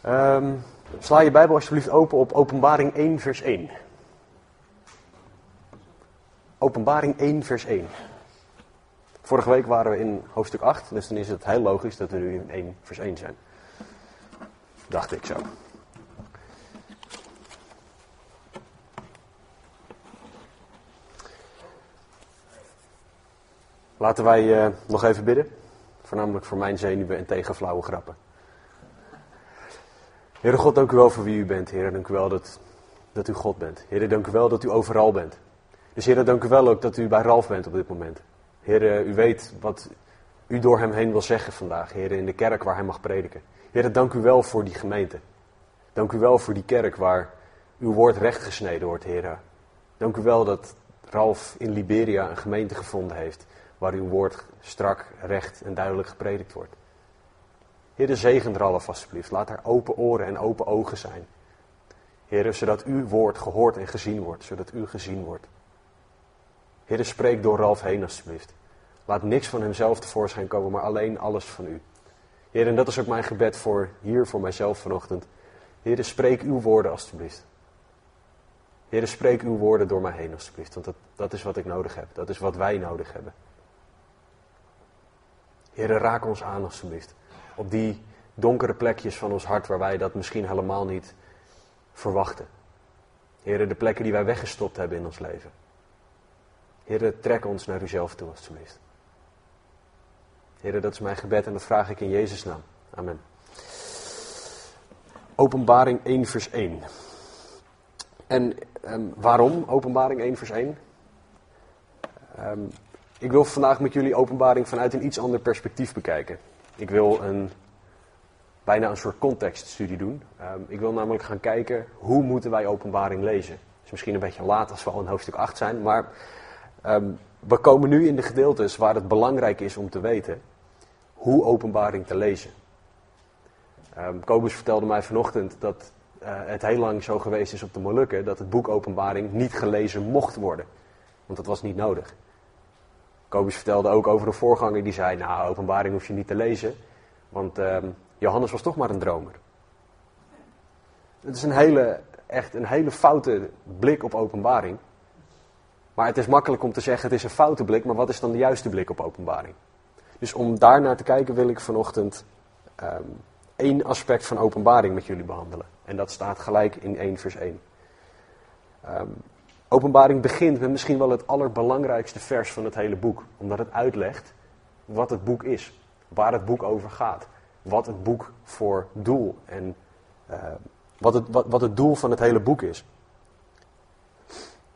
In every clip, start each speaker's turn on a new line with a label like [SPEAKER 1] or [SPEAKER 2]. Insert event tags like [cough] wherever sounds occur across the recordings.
[SPEAKER 1] Ehm, sla je Bijbel alsjeblieft open op Openbaring 1, vers 1. Openbaring 1, vers 1. Vorige week waren we in hoofdstuk 8, dus dan is het heel logisch dat we nu in 1, vers 1 zijn. Dacht ik zo. Laten wij uh, nog even bidden. Voornamelijk voor mijn zenuwen en tegen flauwe grappen. Heere God, dank u wel voor wie u bent. Heer, dank u wel dat, dat u God bent. Heer, dank u wel dat u overal bent. Dus Heer, dank u wel ook dat u bij Ralf bent op dit moment. Heer, u weet wat u door hem heen wil zeggen vandaag. Heer, in de kerk waar hij mag prediken. Heer, dank u wel voor die gemeente. Dank u wel voor die kerk waar uw woord rechtgesneden wordt, Heer. Dank u wel dat Ralf in Liberia een gemeente gevonden heeft waar uw woord strak, recht en duidelijk gepredikt wordt. Heer, zegen Ralf alsjeblieft. Laat er open oren en open ogen zijn. Heer, zodat uw woord gehoord en gezien wordt, zodat u gezien wordt. Heer, spreek door Ralf heen alsjeblieft. Laat niks van hemzelf tevoorschijn komen, maar alleen alles van u. Heer, en dat is ook mijn gebed voor hier, voor mijzelf vanochtend. Heer, spreek uw woorden alsjeblieft. Heer, spreek uw woorden door mij heen alsjeblieft, want dat, dat is wat ik nodig heb. Dat is wat wij nodig hebben. Heer, raak ons aan alsjeblieft. Op die donkere plekjes van ons hart waar wij dat misschien helemaal niet verwachten. Heer, de plekken die wij weggestopt hebben in ons leven. Heer, trek ons naar uzelf toe alsjeblieft. Heer, dat is mijn gebed en dat vraag ik in Jezus' naam. Amen. Openbaring 1 vers 1. En um, waarom openbaring 1 vers 1? Um, ehm, ik wil vandaag met jullie openbaring vanuit een iets ander perspectief bekijken. Ik wil een, bijna een soort contextstudie doen. Um, ik wil namelijk gaan kijken hoe moeten wij openbaring lezen. Het is misschien een beetje laat als we al in hoofdstuk 8 zijn, maar um, we komen nu in de gedeeltes waar het belangrijk is om te weten hoe openbaring te lezen. Um, Kobus vertelde mij vanochtend dat uh, het heel lang zo geweest is op de Molukken dat het boek Openbaring niet gelezen mocht worden. Want dat was niet nodig. Kobus vertelde ook over een voorganger die zei, nou, openbaring hoef je niet te lezen, want uh, Johannes was toch maar een dromer. Het is een hele, echt een hele foute blik op openbaring. Maar het is makkelijk om te zeggen, het is een foute blik, maar wat is dan de juiste blik op openbaring? Dus om daar naar te kijken wil ik vanochtend um, één aspect van openbaring met jullie behandelen. En dat staat gelijk in 1 vers 1. Um, Openbaring begint met misschien wel het allerbelangrijkste vers van het hele boek. Omdat het uitlegt wat het boek is. Waar het boek over gaat. Wat het boek voor doel en uh, wat, het, wat het doel van het hele boek is.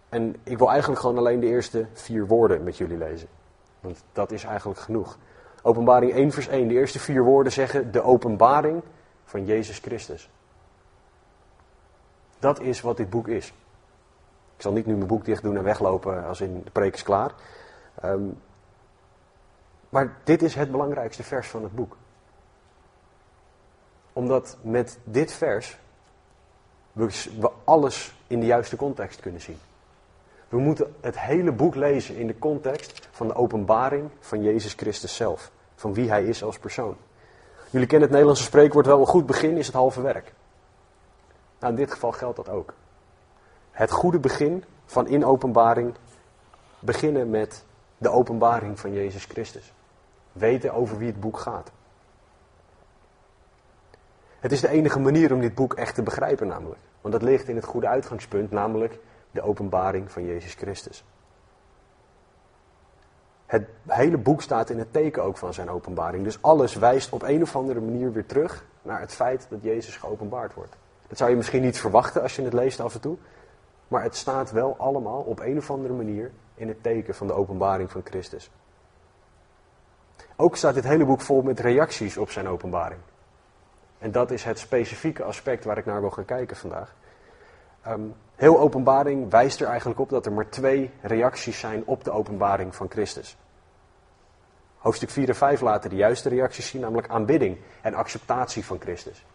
[SPEAKER 1] En ik wil eigenlijk gewoon alleen de eerste vier woorden met jullie lezen. Want dat is eigenlijk genoeg. Openbaring 1 vers 1. De eerste vier woorden zeggen de openbaring van Jezus Christus. Dat is wat dit boek is. Ik zal niet nu mijn boek dicht doen en weglopen als in de preek is klaar. Um, maar dit is het belangrijkste vers van het boek. Omdat met dit vers we alles in de juiste context kunnen zien. We moeten het hele boek lezen in de context van de openbaring van Jezus Christus zelf. Van wie hij is als persoon. Jullie kennen het Nederlandse spreekwoord wel, een goed begin is het halve werk. Nou, in dit geval geldt dat ook het goede begin van in openbaring beginnen met de openbaring van Jezus Christus. Weten over wie het boek gaat. Het is de enige manier om dit boek echt te begrijpen namelijk. Want dat ligt in het goede uitgangspunt, namelijk de openbaring van Jezus Christus. Het hele boek staat in het teken ook van zijn openbaring. Dus alles wijst op een of andere manier weer terug naar het feit dat Jezus geopenbaard wordt. Dat zou je misschien niet verwachten als je het leest af en toe. Maar het staat wel allemaal op een of andere manier in het teken van de openbaring van Christus. Ook staat dit hele boek vol met reacties op zijn openbaring. En dat is het specifieke aspect waar ik naar wil gaan kijken vandaag. Um, heel openbaring wijst er eigenlijk op dat er maar twee reacties zijn op de openbaring van Christus. Hoofdstuk 4 en 5 laten de juiste reacties zien, namelijk aanbidding en acceptatie van Christus.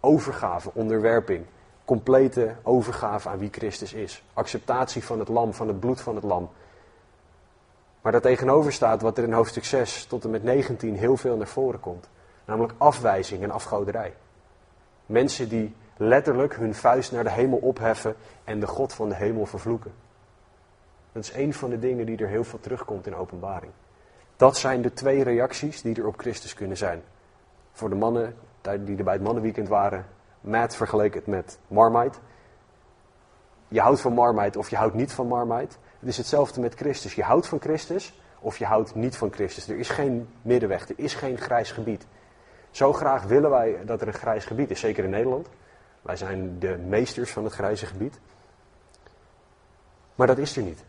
[SPEAKER 1] Overgave, onderwerping, complete overgave aan wie Christus is. Acceptatie van het lam, van het bloed van het lam. Maar daartegenover staat wat er in hoofdstuk 6 tot en met 19 heel veel naar voren komt. Namelijk afwijzing en afgoderij. Mensen die letterlijk hun vuist naar de hemel opheffen en de God van de hemel vervloeken. Dat is een van de dingen die er heel veel terugkomt in openbaring. Dat zijn de twee reacties die er op Christus kunnen zijn. Voor de mannen die er bij het mannenweekend waren, Matt vergeleek het met Marmite. Je houdt van Marmite of je houdt niet van Marmite. Het is hetzelfde met Christus. Je houdt van Christus of je houdt niet van Christus. Er is geen middenweg, er is geen grijs gebied. Zo graag willen wij dat er een grijs gebied is, zeker in Nederland. Wij zijn de meesters van het grijze gebied. Maar dat is er niet.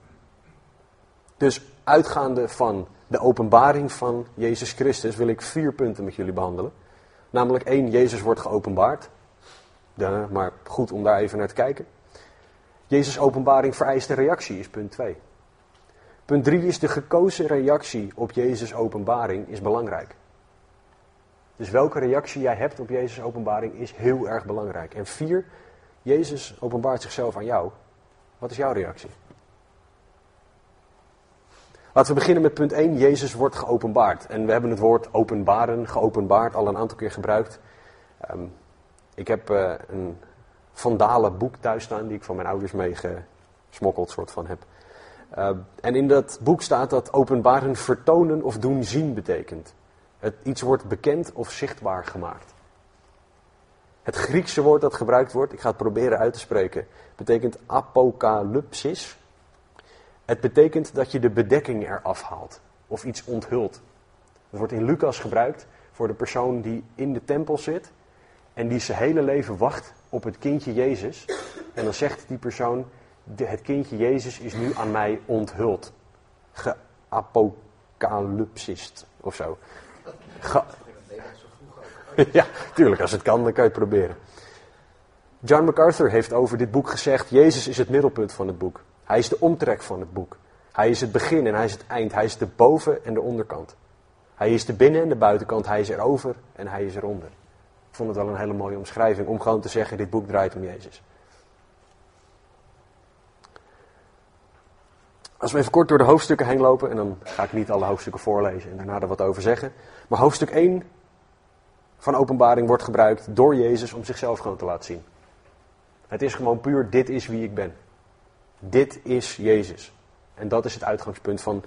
[SPEAKER 1] Dus uitgaande van de openbaring van Jezus Christus wil ik vier punten met jullie behandelen. Namelijk één, Jezus wordt geopenbaard. Ja, maar goed om daar even naar te kijken. Jezus' openbaring vereist een reactie, is punt 2. Punt 3 is de gekozen reactie op Jezus' openbaring is belangrijk. Dus welke reactie jij hebt op Jezus' openbaring is heel erg belangrijk. En 4, Jezus openbaart zichzelf aan jou. Wat is jouw reactie? Laten we beginnen met punt 1. Jezus wordt geopenbaard. En we hebben het woord openbaren, geopenbaard, al een aantal keer gebruikt. Um, ik heb uh, een vandalen boek thuis staan, die ik van mijn ouders meegesmokkeld soort van heb. Uh, en in dat boek staat dat openbaren vertonen of doen zien betekent. Het, iets wordt bekend of zichtbaar gemaakt. Het Griekse woord dat gebruikt wordt, ik ga het proberen uit te spreken, betekent apocalypsis. Het betekent dat je de bedekking eraf haalt of iets onthult. Het wordt in Lucas gebruikt voor de persoon die in de tempel zit en die zijn hele leven wacht op het kindje Jezus. En dan zegt die persoon, het kindje Jezus is nu aan mij onthuld. Geapocalypsist of zo. Ja, tuurlijk, als het kan, dan kan je het proberen. John MacArthur heeft over dit boek gezegd: Jezus is het middelpunt van het boek. Hij is de omtrek van het boek. Hij is het begin en hij is het eind. Hij is de boven- en de onderkant. Hij is de binnen- en de buitenkant. Hij is erover en hij is eronder. Vond het wel een hele mooie omschrijving om gewoon te zeggen: dit boek draait om Jezus. Als we even kort door de hoofdstukken heen lopen, en dan ga ik niet alle hoofdstukken voorlezen en daarna er wat over zeggen. Maar hoofdstuk 1 van openbaring wordt gebruikt door Jezus om zichzelf gewoon te laten zien. Het is gewoon puur, dit is wie ik ben. Dit is Jezus. En dat is het uitgangspunt van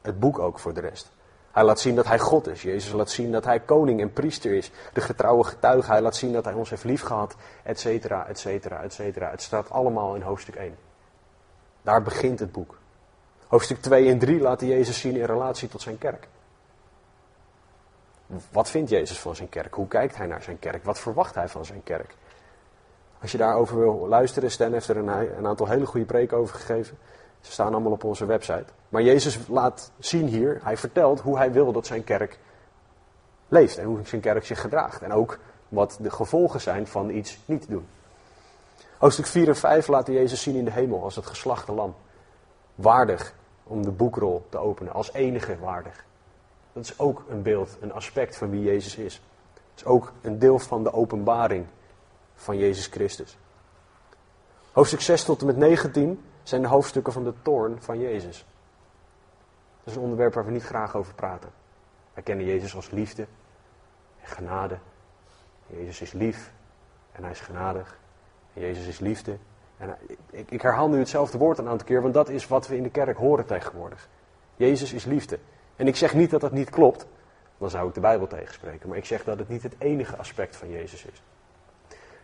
[SPEAKER 1] het boek ook voor de rest. Hij laat zien dat hij God is. Jezus laat zien dat hij koning en priester is. De getrouwe getuige. Hij laat zien dat hij ons heeft liefgehad. Et cetera, et cetera, et cetera. Het staat allemaal in hoofdstuk 1. Daar begint het boek. Hoofdstuk 2 en 3 laten Jezus zien in relatie tot zijn kerk. Wat vindt Jezus van zijn kerk? Hoe kijkt hij naar zijn kerk? Wat verwacht hij van zijn kerk? Als je daarover wil luisteren, Stan heeft er een aantal hele goede preken over gegeven. Ze staan allemaal op onze website. Maar Jezus laat zien hier, hij vertelt hoe hij wil dat zijn kerk leeft en hoe zijn kerk zich gedraagt. En ook wat de gevolgen zijn van iets niet doen. Hoofdstuk 4 en 5 laten Jezus zien in de hemel als het geslachte lam. Waardig om de boekrol te openen, als enige waardig. Dat is ook een beeld, een aspect van wie Jezus is. Het is ook een deel van de openbaring van Jezus Christus. Hoofdstuk 6 tot en met 19 zijn de hoofdstukken van de toorn van Jezus. Dat is een onderwerp waar we niet graag over praten. Wij kennen Jezus als liefde en genade. Jezus is lief en hij is genadig. En Jezus is liefde. En ik, ik herhaal nu hetzelfde woord een aantal keer, want dat is wat we in de kerk horen tegenwoordig. Jezus is liefde. En ik zeg niet dat dat niet klopt, dan zou ik de Bijbel tegenspreken. Maar ik zeg dat het niet het enige aspect van Jezus is.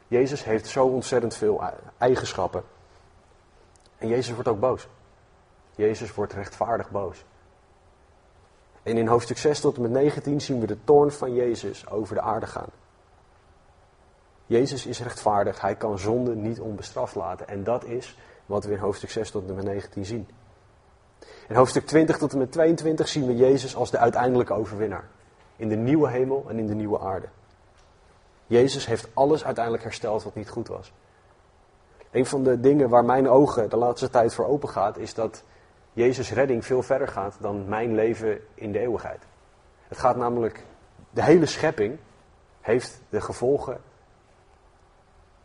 [SPEAKER 1] Jezus heeft zo ontzettend veel eigenschappen. En Jezus wordt ook boos. Jezus wordt rechtvaardig boos. En in hoofdstuk 6 tot en met 19 zien we de toorn van Jezus over de aarde gaan. Jezus is rechtvaardig, hij kan zonde niet onbestraft laten. En dat is wat we in hoofdstuk 6 tot en met 19 zien. In hoofdstuk 20 tot en met 22 zien we Jezus als de uiteindelijke overwinnaar. In de nieuwe hemel en in de nieuwe aarde. Jezus heeft alles uiteindelijk hersteld wat niet goed was. Een van de dingen waar mijn ogen de laatste tijd voor open gaat, is dat Jezus' redding veel verder gaat dan mijn leven in de eeuwigheid. Het gaat namelijk, de hele schepping heeft de gevolgen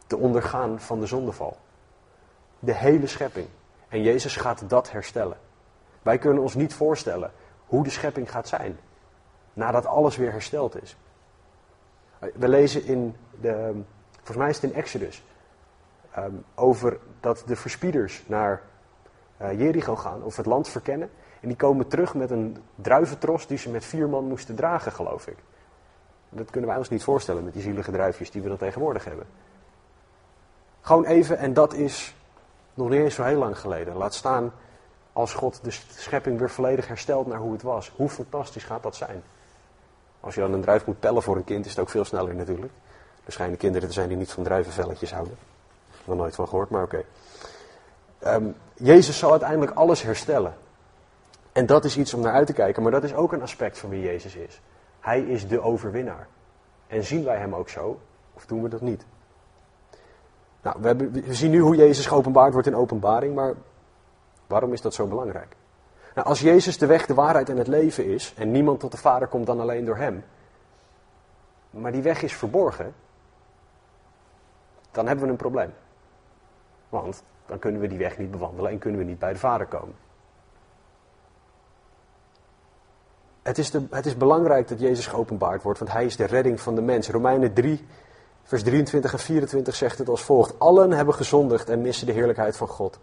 [SPEAKER 1] te ondergaan van de zondeval. De hele schepping. En Jezus gaat dat herstellen. Wij kunnen ons niet voorstellen hoe de schepping gaat zijn nadat alles weer hersteld is. We lezen in de, volgens mij is het in Exodus, ehm, over dat de verspieders naar uh, Jericho gaan, of het land verkennen. En die komen terug met een druiventros die ze met vier man moesten dragen, geloof ik. Dat kunnen wij ons niet voorstellen met die zielige druifjes die we dan tegenwoordig hebben. Gewoon even, en dat is nog niet eens zo heel lang geleden. Laat staan als God de schepping weer volledig herstelt naar hoe het was. Hoe fantastisch gaat dat zijn? Als je dan een druif moet pellen voor een kind, is het ook veel sneller natuurlijk. Er schijnen kinderen te zijn die niet van druivenvelletjes houden. Nog nooit van gehoord, maar oké. Ehm, Jezus zal uiteindelijk alles herstellen. En dat is iets om naar uit te kijken, maar dat is ook een aspect van wie Jezus is. Hij is de overwinnaar. En zien wij hem ook zo, of doen we dat niet? Nou, we, we zien nu hoe Jezus geopenbaard wordt in openbaring, maar waarom is dat zo belangrijk? Nou, als Jezus de weg, de waarheid en het leven is, en niemand tot de Vader komt dan alleen door Hem, maar die weg is verborgen, dan hebben we een probleem. Want dan kunnen we die weg niet bewandelen en kunnen we niet bij de Vader komen. Het is, het is belangrijk dat Jezus geopenbaard wordt, want Hij is de redding van de mens. Romeinen 3, vers 23 en 24 zegt het als volgt. Allen hebben gezondigd en missen de heerlijkheid van God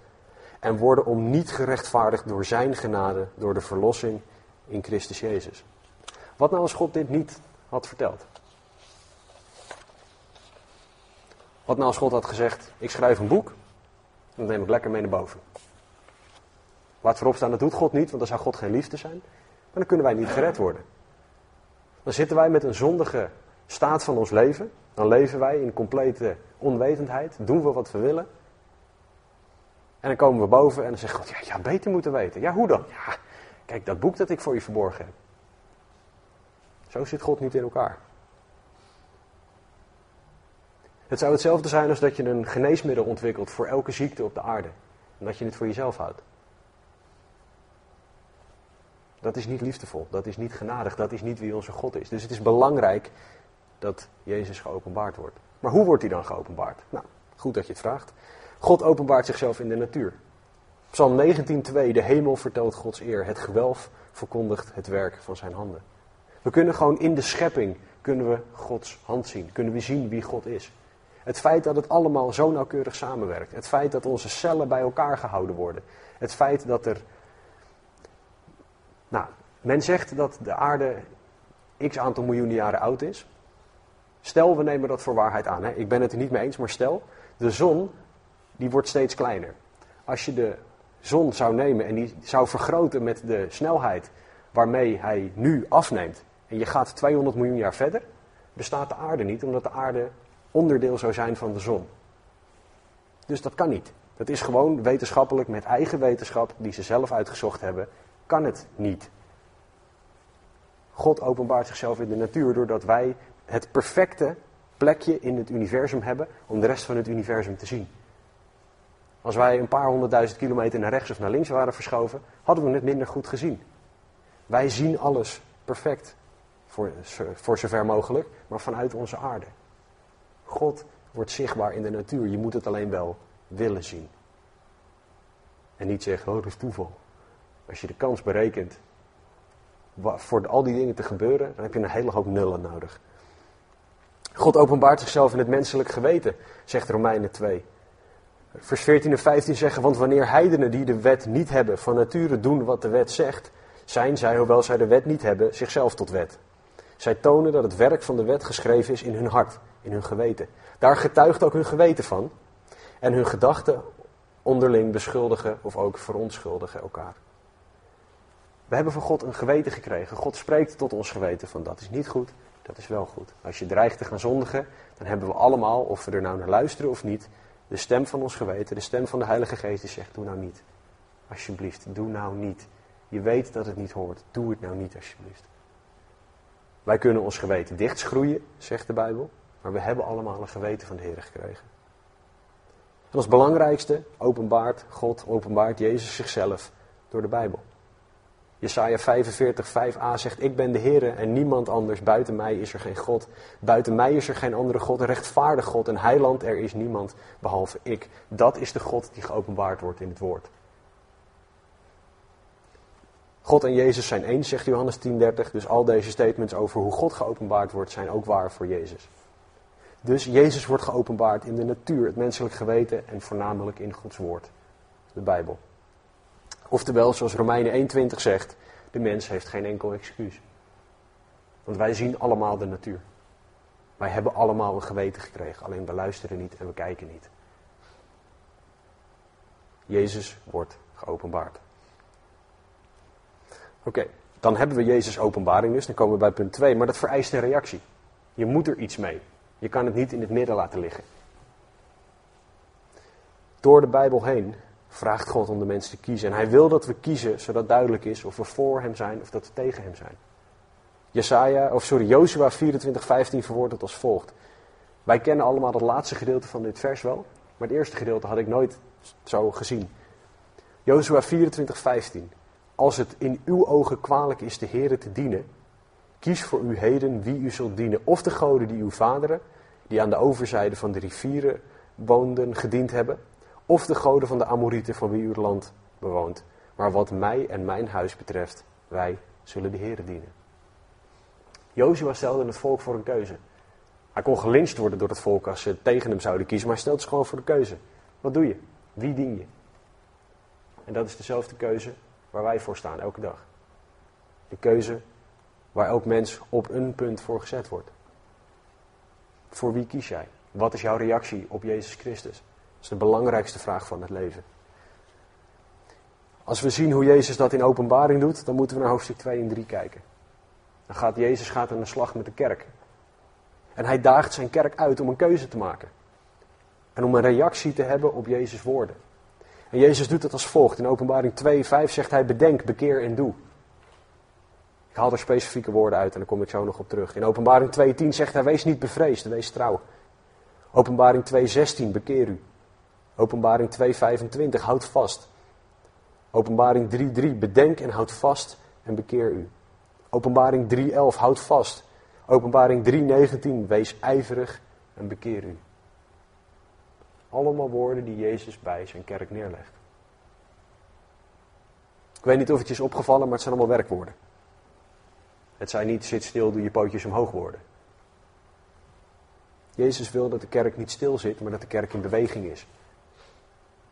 [SPEAKER 1] en worden om niet gerechtvaardigd door zijn genade, door de verlossing in Christus Jezus. Wat nou als God dit niet had verteld? Wat nou als God had gezegd, ik schrijf een boek, dat neem ik lekker mee naar boven. Laat voorop staan, dat doet God niet, want dan zou God geen liefde zijn. Maar dan kunnen wij niet gered worden. Dan zitten wij met een zondige staat van ons leven. Dan leven wij in complete onwetendheid, doen we wat we willen. En dan komen we boven en dan zegt God, ja, ja, beter moeten weten. Ja, hoe dan? Ja, kijk, dat boek dat ik voor je verborgen heb. Zo zit God niet in elkaar. Het zou hetzelfde zijn als dat je een geneesmiddel ontwikkelt voor elke ziekte op de aarde. En dat je het voor jezelf houdt. Dat is niet liefdevol, dat is niet genadig, dat is niet wie onze God is. Dus het is belangrijk dat Jezus geopenbaard wordt. Maar hoe wordt hij dan geopenbaard? Nou, goed dat je het vraagt. God openbaart zichzelf in de natuur. Psalm 19:2 De hemel vertelt Gods eer, het gewelf verkondigt het werk van zijn handen. We kunnen gewoon in de schepping kunnen we Gods hand zien, kunnen we zien wie God is. Het feit dat het allemaal zo nauwkeurig samenwerkt, het feit dat onze cellen bij elkaar gehouden worden, het feit dat er nou, men zegt dat de aarde x aantal miljoenen jaren oud is. Stel, we nemen dat voor waarheid aan. Hè? Ik ben het er niet mee eens, maar stel, de zon die wordt steeds kleiner. Als je de zon zou nemen en die zou vergroten met de snelheid waarmee hij nu afneemt, en je gaat 200 miljoen jaar verder, bestaat de aarde niet, omdat de aarde onderdeel zou zijn van de zon. Dus dat kan niet. Dat is gewoon wetenschappelijk, met eigen wetenschap, die ze zelf uitgezocht hebben, kan het niet. God openbaart zichzelf in de natuur doordat wij het perfecte plekje in het universum hebben om de rest van het universum te zien. Als wij een paar honderdduizend kilometer naar rechts of naar links waren verschoven, hadden we het minder goed gezien. Wij zien alles perfect, voor, voor zover mogelijk, maar vanuit onze aarde. God wordt zichtbaar in de natuur, je moet het alleen wel willen zien. En niet zeggen, oh dat is toeval. Als je de kans berekent voor al die dingen te gebeuren, dan heb je een hele hoop nullen nodig. God openbaart zichzelf in het menselijk geweten, zegt Romeinen 2. Vers 14 en 15 zeggen, want wanneer heidenen die de wet niet hebben, van nature doen wat de wet zegt, zijn zij, hoewel zij de wet niet hebben, zichzelf tot wet. Zij tonen dat het werk van de wet geschreven is in hun hart, in hun geweten. Daar getuigt ook hun geweten van. En hun gedachten onderling beschuldigen of ook verontschuldigen elkaar. We hebben van God een geweten gekregen. God spreekt tot ons geweten van dat is niet goed, dat is wel goed. Als je dreigt te gaan zondigen, dan hebben we allemaal, of we er nou naar luisteren of niet, de stem van ons geweten, de stem van de Heilige Geest die zegt, doe nou niet. Alsjeblieft, doe nou niet. Je weet dat het niet hoort, doe het nou niet alsjeblieft. Wij kunnen ons geweten dichtschroeien, zegt de Bijbel, maar we hebben allemaal een geweten van de Heer gekregen. En als belangrijkste openbaart God, openbaart Jezus zichzelf door de Bijbel. Jesaja 45, 5a zegt, ik ben de Heer en niemand anders. Buiten mij is er geen God. Buiten mij is er geen andere God. Een rechtvaardig God, een heiland, er is niemand behalve ik. Dat is de God die geopenbaard wordt in het woord. God en Jezus zijn eens, zegt Johannes 10:30. Dus al deze statements over hoe God geopenbaard wordt, zijn ook waar voor Jezus. Dus Jezus wordt geopenbaard in de natuur, het menselijk geweten en voornamelijk in Gods woord, de Bijbel. Oftewel, zoals Romeinen 1:20 zegt, de mens heeft geen enkel excuus. Want wij zien allemaal de natuur. Wij hebben allemaal een geweten gekregen, alleen we luisteren niet en we kijken niet. Jezus wordt geopenbaard. Oké, dan hebben we Jezus openbaring dus, dan komen we bij punt 2, maar dat vereist een reactie. Je moet er iets mee. Je kan het niet in het midden laten liggen. Door de Bijbel heen vraagt God om de mensen te kiezen. En hij wil dat we kiezen, zodat duidelijk is of we voor hem zijn of dat we tegen hem zijn. Jesaja, of sorry, Joshua 24, 15 verwoordt het als volgt. Wij kennen allemaal het laatste gedeelte van dit vers wel, maar het eerste gedeelte had ik nooit zo gezien. Joshua 24, 15. Als het in uw ogen kwalijk is de Heere te dienen, kies voor u heden wie u zult dienen. Of de goden die uw vaderen, die aan de overzijde van de rivieren woonden, gediend hebben. Of de goden van de Amorieten van wie uw land bewoont. Maar wat mij en mijn huis betreft, wij zullen de Heere dienen. Jozua stelde het volk voor een keuze. Hij kon gelincht worden door het volk als ze tegen hem zouden kiezen, maar hij stelt ze gewoon voor de keuze. Wat doe je? Wie dien je? En dat is dezelfde keuze waar wij voor staan elke dag. De keuze waar elk mens op een punt voor gezet wordt. Voor wie kies jij? Wat is jouw reactie op Jezus Christus? Dat is de belangrijkste vraag van het leven. Als we zien hoe Jezus dat in openbaring doet, dan moeten we naar hoofdstuk 2 en 3 kijken. Dan gaat Jezus gaat aan de slag met de kerk. En hij daagt zijn kerk uit om een keuze te maken. En om een reactie te hebben op Jezus' woorden. En Jezus doet het als volgt. In openbaring 2, 5 zegt hij, bedenk, bekeer en doe. Haal er specifieke woorden uit en daar kom ik zo nog op terug. In openbaring 2, zegt hij, wees niet bevreesd, wees trouw. Openbaring 2, bekeer u. Openbaring 2, 25, houd vast. Openbaring 3, bedenk en houd vast en bekeer u. Openbaring 3, houd vast. Openbaring 3, wees ijverig en bekeer u. Allemaal woorden die Jezus bij zijn kerk neerlegt. Ik weet niet of het je is opgevallen, maar het zijn allemaal werkwoorden. Het zijn niet zit stil, doe je pootjes omhoog worden. Jezus wil dat de kerk niet stil zit, maar dat de kerk in beweging is.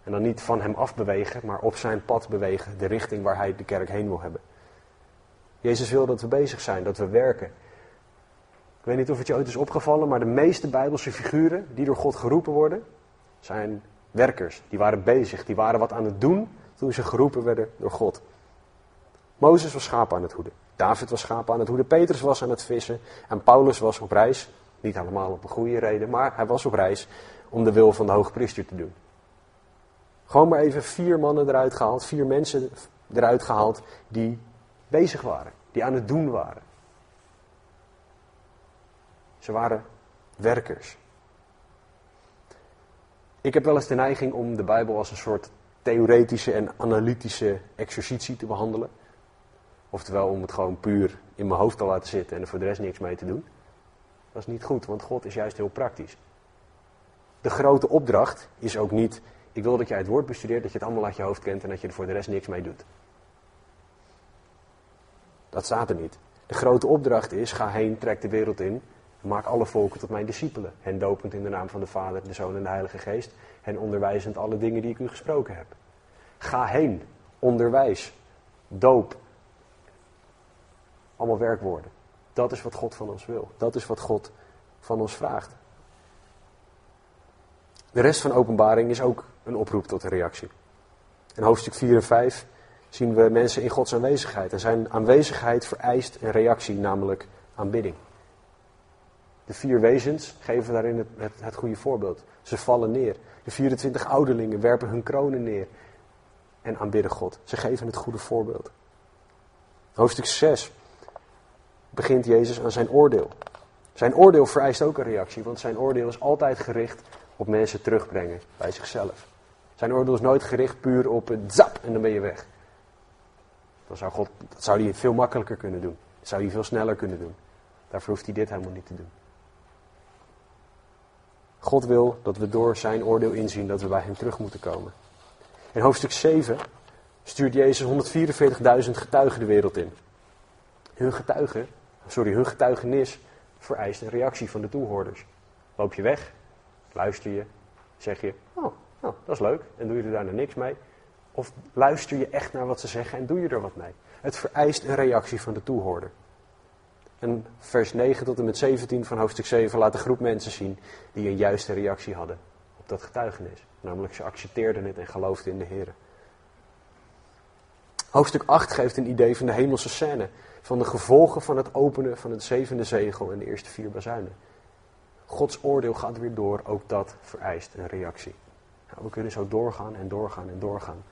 [SPEAKER 1] En dan niet van hem af bewegen, maar op zijn pad bewegen, de richting waar hij de kerk heen wil hebben. Jezus wil dat we bezig zijn, dat we werken. Ik weet niet of het je ooit is opgevallen, maar de meeste Bijbelse figuren die door God geroepen worden, zijn werkers. Die waren bezig, die waren wat aan het doen toen ze geroepen werden door God. Mozes was schapen aan het hoeden. David was schapen aan het hoeden. Petrus was aan het vissen. En Paulus was op reis. Niet allemaal op een goede reden, maar hij was op reis om de wil van de hoogpriester te doen. Gewoon maar even vier mannen eruit gehaald, vier mensen eruit gehaald die bezig waren, die aan het doen waren. Ze waren werkers. Ik heb wel eens de neiging om de Bijbel als een soort theoretische en analytische exercitie te behandelen. Oftewel om het gewoon puur in mijn hoofd te laten zitten en er voor de rest niks mee te doen. Dat is niet goed, want God is juist heel praktisch. De grote opdracht is ook niet, ik wil dat jij het woord bestudeert, dat je het allemaal uit je hoofd kent en dat je er voor de rest niks mee doet. Dat staat er niet. De grote opdracht is, ga heen, trek de wereld in Maak alle volken tot mijn discipelen. Hen dopend in de naam van de Vader, de Zoon en de Heilige Geest. Hen onderwijzend alle dingen die ik u gesproken heb. Ga heen. Onderwijs. Doop. Allemaal werkwoorden. Dat is wat God van ons wil. Dat is wat God van ons vraagt. De rest van openbaring is ook een oproep tot een reactie. In hoofdstuk 4 en 5 zien we mensen in Gods aanwezigheid. En zijn aanwezigheid vereist een reactie, namelijk aanbidding. De vier wezens geven daarin het, het, het, goede voorbeeld. Ze vallen neer. De 24 ouderlingen werpen hun kronen neer en aanbidden God. Ze geven het goede voorbeeld. Hoofdstuk 6 begint Jezus aan zijn oordeel. Zijn oordeel vereist ook een reactie, want zijn oordeel is altijd gericht op mensen terugbrengen bij zichzelf. Zijn oordeel is nooit gericht puur op het zap en dan ben je weg. Dan zou God, dat zou hij veel makkelijker kunnen doen. Dat zou hij veel sneller kunnen doen. Daarvoor hoeft hij dit helemaal niet te doen. God wil dat we door zijn oordeel inzien dat we bij hem terug moeten komen. In hoofdstuk 7 stuurt Jezus 144.000 getuigen de wereld in. Hun getuigen, sorry, hun getuigenis vereist een reactie van de toehoorders. Loop je weg, luister je, zeg je, oh, nou, dat is leuk, en doe je er daarna niks mee. Of luister je echt naar wat ze zeggen en doe je er wat mee. Het vereist een reactie van de toehoorder. En vers 9 tot en met 17 van hoofdstuk 7 laat een groep mensen zien die een juiste reactie hadden op dat getuigenis. Namelijk ze accepteerden het en geloofden in de Heer. Hoofdstuk 8 geeft een idee van de hemelse scène. Van de gevolgen van het openen van het zevende zegel en de eerste vier bazuinen. Gods oordeel gaat weer door, ook dat vereist een reactie. Nou, we kunnen zo doorgaan en doorgaan en doorgaan.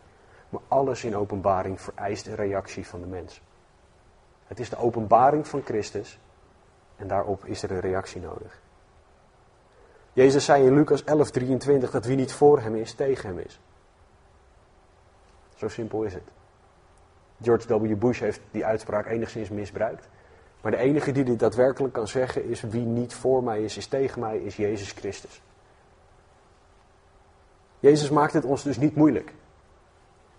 [SPEAKER 1] Maar alles in openbaring vereist een reactie van de mens. Het is de openbaring van Christus en daarop is er een reactie nodig. Jezus zei in Lucas 11:23 dat wie niet voor hem is, tegen hem is. Zo simpel is het. George W. Bush heeft die uitspraak enigszins misbruikt. Maar de enige die dit daadwerkelijk kan zeggen is: wie niet voor mij is, is tegen mij, is Jezus Christus. Jezus maakt het ons dus niet moeilijk.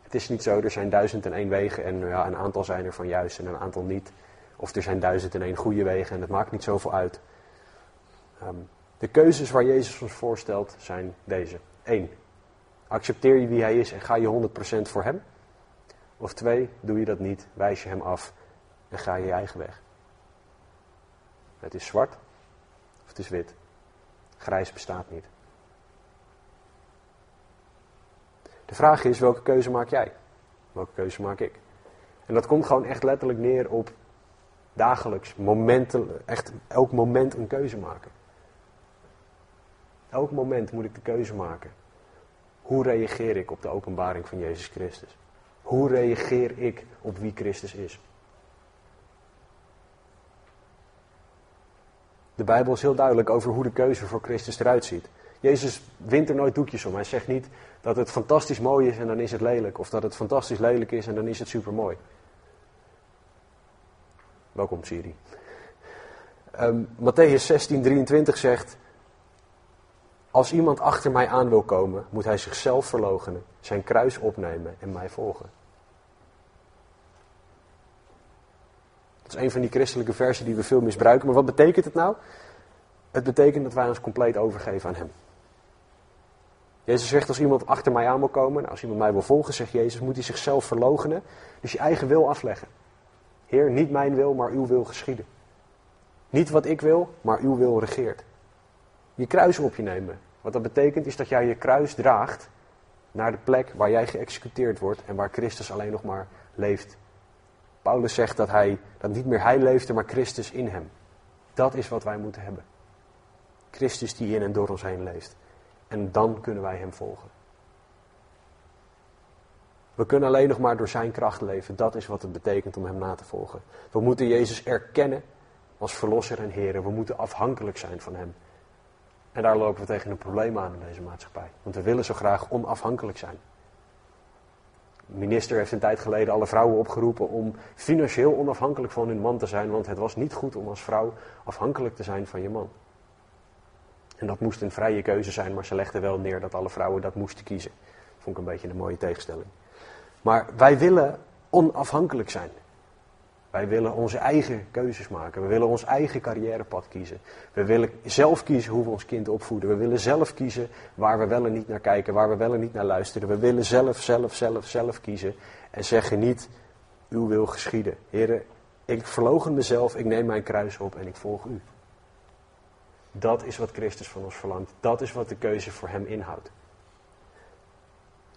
[SPEAKER 1] Het is niet zo, er zijn duizend en één wegen en ja, een aantal zijn er van juist en een aantal niet. Of er zijn duizend en één goede wegen en het maakt niet zoveel uit. Ehm, de keuzes waar Jezus ons voorstelt zijn deze. Eén, accepteer je wie hij is en ga je 100% voor hem. Of twee, doe je dat niet, wijs je hem af en ga je je eigen weg. Het is zwart of het is wit. Grijs bestaat niet. De vraag is, welke keuze maak jij? Welke keuze maak ik? En dat komt gewoon echt letterlijk neer op dagelijks, momenten, echt elk moment een keuze maken. Elk moment moet ik de keuze maken. Hoe reageer ik op de openbaring van Jezus Christus? Hoe reageer ik op wie Christus is? De Bijbel is heel duidelijk over hoe de keuze voor Christus eruit ziet. Jezus wint er nooit doekjes om. Hij zegt niet dat het fantastisch mooi is en dan is het lelijk. Of dat het fantastisch lelijk is en dan is het super mooi. Welkom Siri. Um, Matthäus 16, 23 zegt: Als iemand achter mij aan wil komen, moet hij zichzelf verloochenen, zijn kruis opnemen en mij volgen. Dat is een van die christelijke versen die we veel misbruiken. Maar wat betekent het nou? Het betekent dat wij ons compleet overgeven aan Hem. Jezus zegt als iemand achter mij aan wil komen, nou, als iemand mij wil volgen, zegt Jezus, moet hij zichzelf verloochenen. Dus je eigen wil afleggen. Heer, niet mijn wil, maar uw wil geschieden. Niet wat ik wil, maar uw wil regeert. Je kruis op je nemen. Wat dat betekent is dat jij je kruis draagt naar de plek waar jij geëxecuteerd wordt en waar Christus alleen nog maar leeft. Paulus zegt dat, hij, dat niet meer hij leefde, maar Christus in hem. Dat is wat wij moeten hebben. Christus die in en door ons heen leeft. En dan kunnen wij Hem volgen. We kunnen alleen nog maar door Zijn kracht leven. Dat is wat het betekent om Hem na te volgen. We moeten Jezus erkennen als Verlosser en Heer. We moeten afhankelijk zijn van Hem. En daar lopen we tegen een probleem aan in deze maatschappij. Want we willen zo graag onafhankelijk zijn. De minister heeft een tijd geleden alle vrouwen opgeroepen om financieel onafhankelijk van hun man te zijn. Want het was niet goed om als vrouw afhankelijk te zijn van je man. En dat moest een vrije keuze zijn, maar ze legden wel neer dat alle vrouwen dat moesten kiezen. Vond ik een beetje een mooie tegenstelling. Maar wij willen onafhankelijk zijn. Wij willen onze eigen keuzes maken. We willen ons eigen carrièrepad kiezen. We willen zelf kiezen hoe we ons kind opvoeden. We willen zelf kiezen waar we wel en niet naar kijken, waar we wel en niet naar luisteren. We willen zelf, zelf, zelf, zelf kiezen. En zeggen niet, uw wil geschieden. Heren, ik verlogen mezelf, ik neem mijn kruis op en ik volg u. Dat is wat Christus van ons verlangt. Dat is wat de keuze voor hem inhoudt.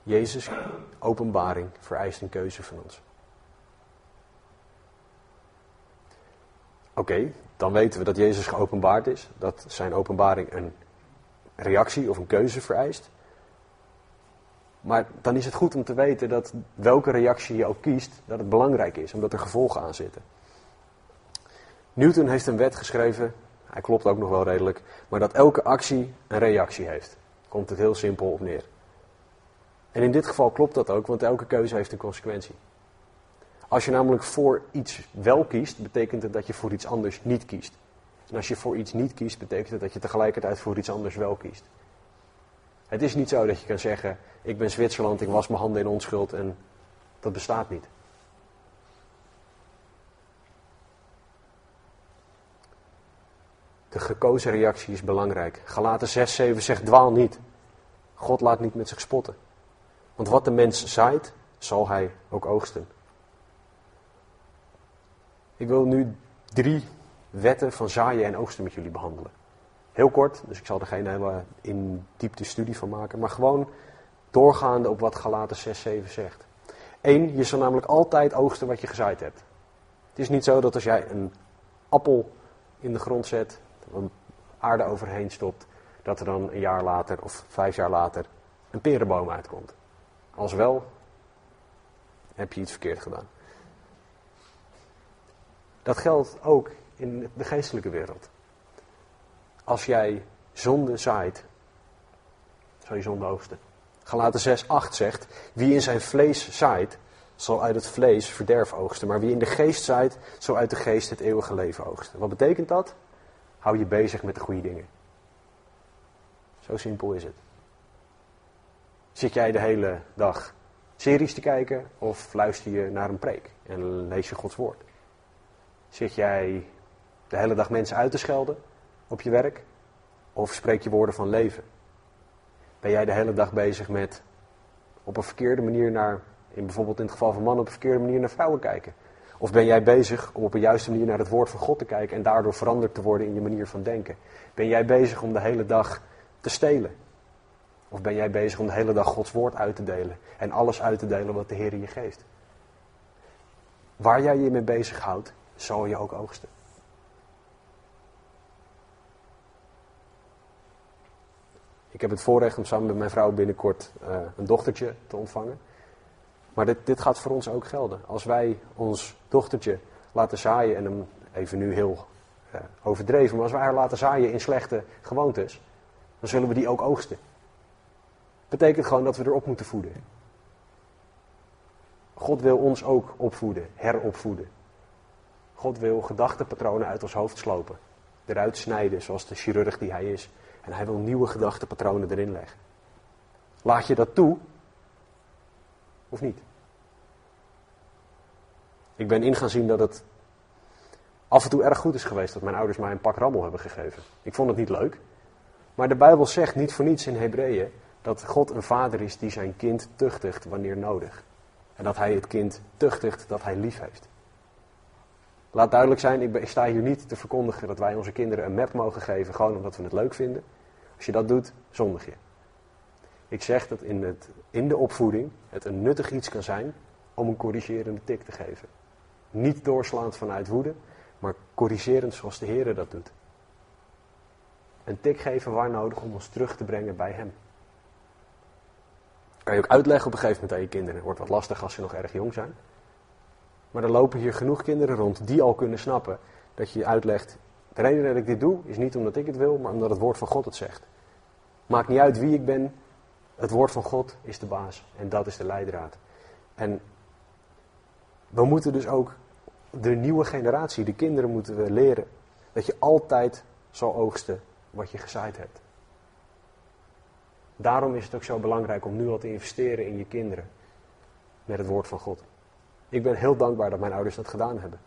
[SPEAKER 1] Jezus' openbaring vereist een keuze van ons. Oké, dan weten we dat Jezus geopenbaard is. Dat zijn openbaring een reactie of een keuze vereist. Maar dan is het goed om te weten dat welke reactie je ook kiest, dat het belangrijk is, omdat er gevolgen aan zitten. Newton heeft een wet geschreven, hij klopt ook nog wel redelijk, maar dat elke actie een reactie heeft. Komt het heel simpel op neer. En in dit geval klopt dat ook, want elke keuze heeft een consequentie. Als je namelijk voor iets wel kiest, betekent het dat je voor iets anders niet kiest. En als je voor iets niet kiest, betekent het dat je tegelijkertijd voor iets anders wel kiest. Het is niet zo dat je kan zeggen, ik ben Zwitserland, ik was mijn handen in onschuld en Dat bestaat niet. De gekozen reactie is belangrijk. Galaten 6, 7 zegt dwaal niet. God laat niet met zich spotten. Want wat de mens zaait, zal hij ook oogsten. Ik wil nu drie wetten van zaaien en oogsten met jullie behandelen. Heel kort, dus ik zal er geen hele in diepte studie van maken, maar gewoon doorgaande op wat Galaten 6, 7 zegt. Eén, je zal namelijk altijd oogsten wat je gezaaid hebt. Het is niet zo dat als jij een appel in de grond zet, een aarde overheen stopt, dat er dan een jaar later of vijf jaar later een perenboom uitkomt. Als wel, heb je iets verkeerd gedaan. Dat geldt ook in de geestelijke wereld. Als jij zonde zaait, zal je zonde oogsten. Galaten 6, 8 zegt, wie in zijn vlees zaait, zal uit het vlees verderf oogsten. Maar wie in de geest zaait, zal uit de geest het eeuwige leven oogsten. Wat betekent dat? Hou je bezig met de goede dingen. Zo simpel is het. Zit jij de hele dag series te kijken of luister je naar een preek en lees je Gods woord? Zit jij de hele dag mensen uit te schelden op je werk of spreek je woorden van leven? Ben jij de hele dag bezig met op een verkeerde manier naar, in bijvoorbeeld in het geval van mannen, op een verkeerde manier naar vrouwen kijken? Of ben jij bezig om op een juiste manier naar het woord van God te kijken en daardoor veranderd te worden in je manier van denken? Ben jij bezig om de hele dag te stelen? Of ben jij bezig om de hele dag Gods woord uit te delen en alles uit te delen wat de Heer je geeft? Waar jij je mee bezighoudt, zal je ook oogsten. Ik heb het voorrecht om samen met mijn vrouw binnenkort uh, een dochtertje te ontvangen. Maar dit, dit gaat voor ons ook gelden. Als wij ons dochtertje laten zaaien, en hem even nu heel uh, overdreven, maar als wij haar laten zaaien in slechte gewoontes, dan zullen we die ook oogsten. Betekent gewoon dat we erop moeten voeden. God wil ons ook opvoeden, heropvoeden. God wil gedachtenpatronen uit ons hoofd slopen, eruit snijden zoals de chirurg die hij is. En hij wil nieuwe gedachtenpatronen erin leggen. Laat je dat toe? Of niet? Ik ben in zien dat het af en toe erg goed is geweest dat mijn ouders mij een pak rammel hebben gegeven. Ik vond het niet leuk. Maar de Bijbel zegt niet voor niets in Hebreeën dat God een vader is die zijn kind tuchtigt wanneer nodig. En dat hij het kind tuchtigt dat hij lief heeft. Laat duidelijk zijn, ik sta hier niet te verkondigen dat wij onze kinderen een map mogen geven, gewoon omdat we het leuk vinden. Als je dat doet, zondig je. Ik zeg dat in, het, in de opvoeding het een nuttig iets kan zijn om een corrigerende tik te geven. Niet doorslaand vanuit woede, maar corrigerend zoals de Heer dat doet. Een tik geven waar nodig om ons terug te brengen bij Hem. Kan je ook uitleggen op een gegeven moment aan je kinderen. Het wordt wat lastig als ze nog erg jong zijn. Maar er lopen hier genoeg kinderen rond die al kunnen snappen dat je uitlegt. De reden dat ik dit doe is niet omdat ik het wil, maar omdat het woord van God het zegt. Maakt niet uit wie ik ben, het woord van God is de baas en dat is de leidraad. En we moeten dus ook de nieuwe generatie, de kinderen moeten we leren dat je altijd zal oogsten wat je gezaaid hebt. Daarom is het ook zo belangrijk om nu al te investeren in je kinderen met het woord van God. Ik ben heel dankbaar dat mijn ouders dat gedaan hebben.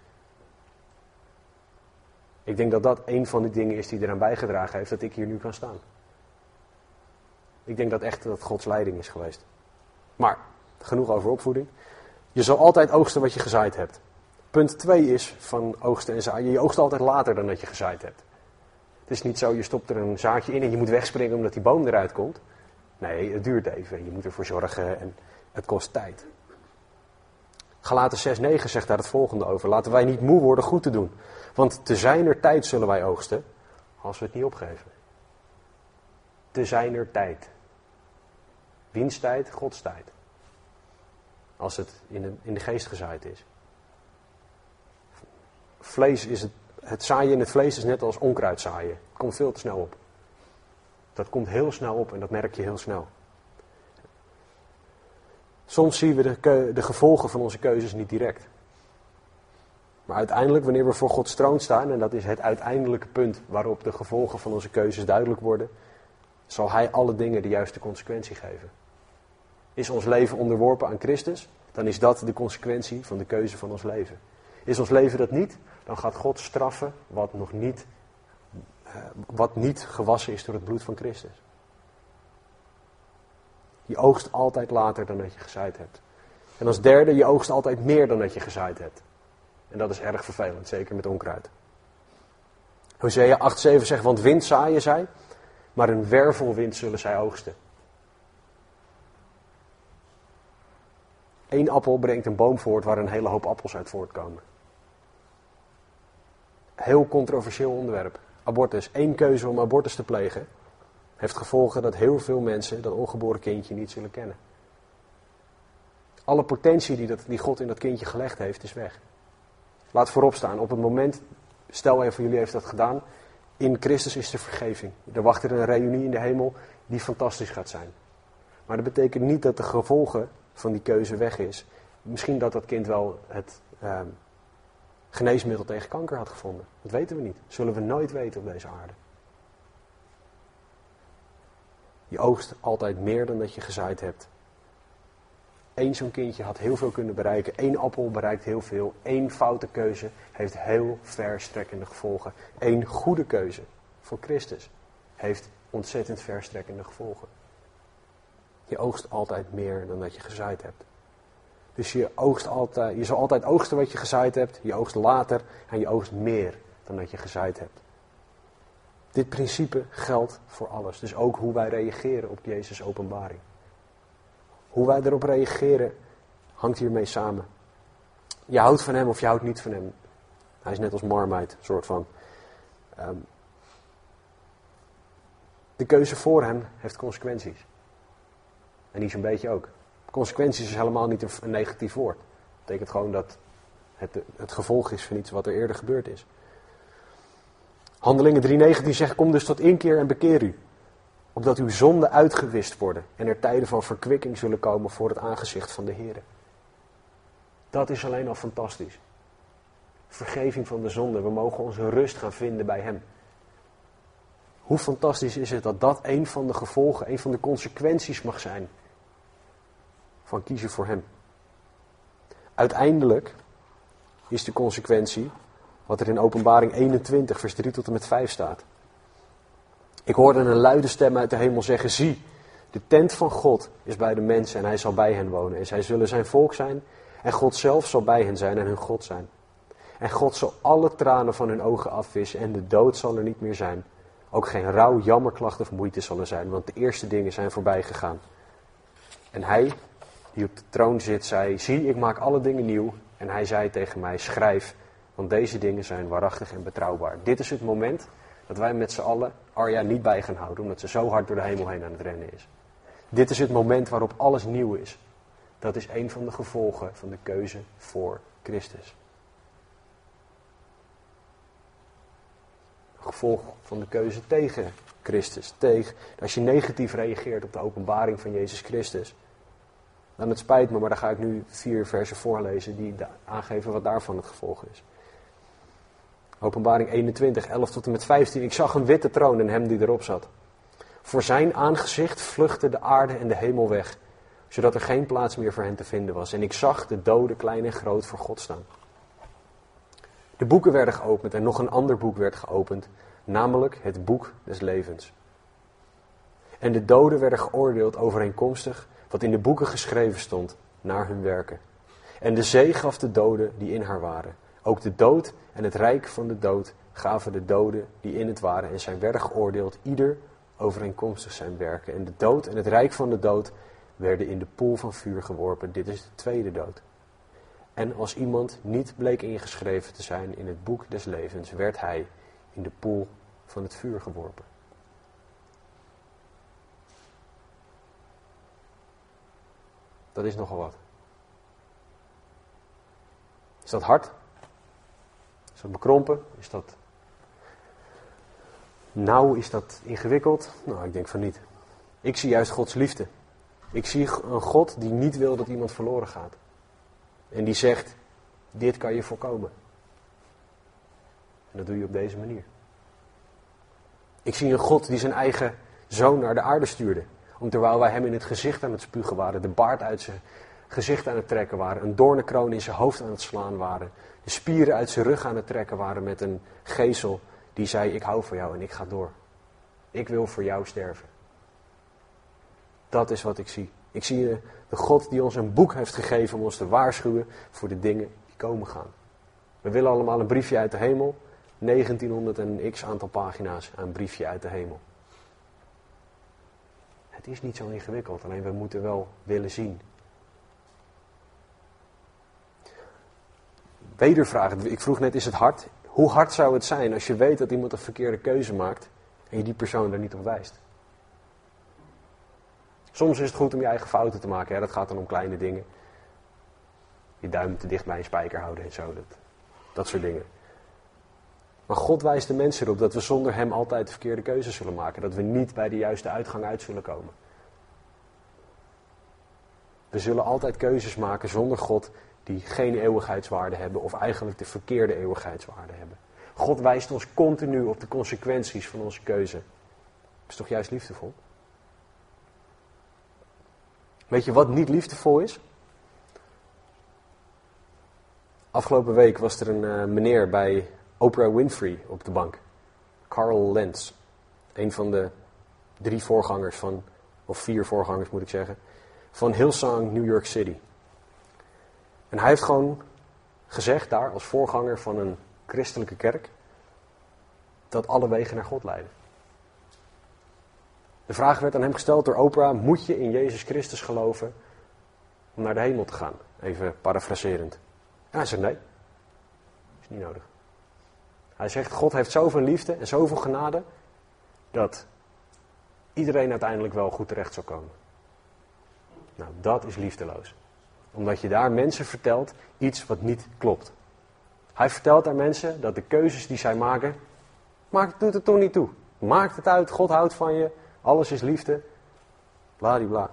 [SPEAKER 1] Ik denk dat dat een van de dingen is die eraan bijgedragen heeft dat ik hier nu kan staan. Ik denk dat echt dat Gods leiding is geweest. Maar, genoeg over opvoeding. Je zal altijd oogsten wat je gezaaid hebt. Punt 2 is van oogsten en zaaien. Je oogst altijd later dan dat je gezaaid hebt. Het is niet zo, je stopt er een zaadje in en je moet wegspringen omdat die boom eruit komt. Nee, het duurt even. Je moet ervoor zorgen en het kost tijd. Galaten 6:9 zegt daar het volgende over. Laten wij niet moe worden goed te doen. Want te zijner tijd zullen wij oogsten als we het niet opgeven. Te zijner tijd. Wiens tijd? Gods tijd. Als het in de, in de geest gezaaid is. Vlees is het, het zaaien in het vlees is net als onkruid zaaien. Het komt veel te snel op. Dat komt heel snel op en dat merk je heel snel. Soms zien we de, de gevolgen van onze keuzes niet direct. Maar uiteindelijk, wanneer we voor Gods troon staan, en dat is het uiteindelijke punt waarop de gevolgen van onze keuzes duidelijk worden, zal Hij alle dingen de juiste consequentie geven. Is ons leven onderworpen aan Christus? dan is dat de consequentie van de keuze van ons leven. Is ons leven dat niet, dan gaat God straffen wat nog niet, uh, wat niet gewassen is door het bloed van Christus. Je oogst altijd later dan dat je gezaaid hebt. En als derde, je oogst altijd meer dan dat je gezaaid hebt. En dat is erg vervelend, zeker met onkruid. Hosea 8,7 zegt, want wind zaaien zij, maar een wervelwind zullen zij oogsten. Eén appel brengt een boom voort waar een hele hoop appels uit voortkomen. Heel controversieel onderwerp. Abortus. Eén keuze om abortus te plegen heeft gevolgen dat heel veel mensen dat ongeboren kindje niet zullen kennen. Alle potentie die, dat, die God in dat kindje gelegd heeft, is weg. Laat voorop staan, op het moment, stel even, jullie heeft dat gedaan, in Christus is er vergeving. Er wacht er een reunie in de hemel die fantastisch gaat zijn. Maar dat betekent niet dat de gevolgen van die keuze weg is. Misschien dat dat kind wel het ehm, geneesmiddel tegen kanker had gevonden. Dat weten we niet. Zullen we nooit weten op deze aarde. Je oogst altijd meer dan dat je gezaaid hebt. Eén zo'n kindje had heel veel kunnen bereiken. Eén appel bereikt heel veel. Eén foute keuze heeft heel verstrekkende gevolgen. Eén goede keuze voor Christus heeft ontzettend verstrekkende gevolgen. Je oogst altijd meer dan dat je gezaaid hebt. Dus je, oogst altijd, je zal altijd oogsten wat je gezaaid hebt. Je oogst later en je oogst meer dan dat je gezaaid hebt. Dit principe geldt voor alles. Dus ook hoe wij reageren op Jezus' openbaring. Hoe wij erop reageren hangt hiermee samen. Je houdt van hem of je houdt niet van hem. Hij is net als Marmite, soort van. Ehm, de keuze voor hem heeft consequenties. En die zo'n beetje ook. Consequenties is helemaal niet een, negatief woord. Dat betekent gewoon dat het het gevolg is van iets wat er eerder gebeurd is. Handelingen 3.19 zegt, kom dus tot inkeer en bekeer u. Opdat uw zonden uitgewist worden en er tijden van verkwikking zullen komen voor het aangezicht van de Heer. Dat is alleen al fantastisch. Vergeving van de zonde. We mogen onze rust gaan vinden bij Hem. Hoe fantastisch is het dat dat een van de gevolgen, een van de consequenties mag zijn van kiezen voor Hem. Uiteindelijk is de consequentie wat er in Openbaring 21, vers 3 tot en met 5 staat. Ik hoorde een luide stem uit de hemel zeggen: Zie, de tent van God is bij de mensen en hij zal bij hen wonen. En zij zullen zijn volk zijn en God zelf zal bij hen zijn en hun God zijn. En God zal alle tranen van hun ogen afwissen en de dood zal er niet meer zijn. Ook geen rouw, jammerklacht of moeite zal er zijn, want de eerste dingen zijn voorbij gegaan. En hij, die op de troon zit, zei: Zie, ik maak alle dingen nieuw. En hij zei tegen mij: Schrijf, want deze dingen zijn waarachtig en betrouwbaar. Dit is het moment dat wij met z'n allen Arja niet bij gaan houden, omdat ze zo hard door de hemel heen aan het rennen is. Dit is het moment waarop alles nieuw is. Dat is een van de gevolgen van de keuze voor Christus. Gevolg van de keuze tegen Christus. Tegen, als je negatief reageert op de openbaring van Jezus Christus. Dan het spijt me, maar dan ga ik nu vier versen voorlezen die aangeven wat daarvan het gevolg is. Openbaring 21, 11 tot en met 15. Ik zag een witte troon en hem die erop zat. Voor zijn aangezicht vluchtte de aarde en de hemel weg, zodat er geen plaats meer voor hen te vinden was. En ik zag de doden, klein en groot, voor God staan. De boeken werden geopend en nog een ander boek werd geopend, namelijk het boek des levens. En de doden werden geoordeeld overeenkomstig wat in de boeken geschreven stond, naar hun werken. En de zee gaf de doden die in haar waren. Ook de dood en het rijk van de dood gaven de doden die in het waren en zijn werden geoordeeld, ieder overeenkomstig zijn werken. En de dood en het rijk van de dood werden in de poel van vuur geworpen. Dit is de tweede dood. En als iemand niet bleek ingeschreven te zijn in het boek des levens, werd hij in de poel van het vuur geworpen. Dat is nogal wat. Is dat hard? Is dat bekrompen? Is dat nauw? Is dat ingewikkeld? Nou, ik denk van niet. Ik zie juist Gods liefde. Ik zie een God die niet wil dat iemand verloren gaat. En die zegt, dit kan je voorkomen. En dat doe je op deze manier. Ik zie een God die zijn eigen zoon naar de aarde stuurde. Om terwijl wij hem in het gezicht aan het spugen waren, de baard uit zijn gezicht aan het trekken waren, een doornenkroon in zijn hoofd aan het slaan waren, de spieren uit zijn rug aan het trekken waren met een gezel die zei: Ik hou van jou en ik ga door. Ik wil voor jou sterven. Dat is wat ik zie. Ik zie de God die ons een boek heeft gegeven om ons te waarschuwen voor de dingen die komen gaan. We willen allemaal een briefje uit de hemel. 1900 en x aantal pagina's, een briefje uit de hemel. Het is niet zo ingewikkeld, alleen we moeten wel willen zien. Wedervraag. Ik vroeg net, is het hard? Hoe hard zou het zijn als je weet dat iemand een verkeerde keuze maakt en je die persoon daar niet op wijst? Soms is het goed om je eigen fouten te maken. Hè? Dat gaat dan om kleine dingen. Je duim te dicht bij een spijker houden en zo. Dat, dat soort dingen. Maar God wijst de mensen erop dat we zonder Hem altijd de verkeerde keuzes zullen maken. Dat we niet bij de juiste uitgang uit zullen komen. We zullen altijd keuzes maken zonder God die geen eeuwigheidswaarde hebben of eigenlijk de verkeerde eeuwigheidswaarde hebben. God wijst ons continu op de consequenties van onze keuze. Dat is toch juist liefdevol? Weet je wat niet liefdevol is? Afgelopen week was er een uh, meneer bij Oprah Winfrey op de bank. Carl Lentz. Een van de drie voorgangers van, of vier voorgangers moet ik zeggen, van Hillsong New York City. En hij heeft gewoon gezegd daar, als voorganger van een christelijke kerk, dat alle wegen naar God leiden. De vraag werd aan hem gesteld door Oprah: moet je in Jezus Christus geloven om naar de hemel te gaan? Even parafraserend. En hij zei nee. Is niet nodig. Hij zegt: God heeft zoveel liefde en zoveel genade dat iedereen uiteindelijk wel goed terecht zal komen. Nou, dat is liefdeloos. Omdat je daar mensen vertelt iets wat niet klopt. Hij vertelt aan mensen dat de keuzes die zij maken, maakt, doet het toch niet toe. Maakt het uit, God houdt van je, alles is liefde. Bladibla.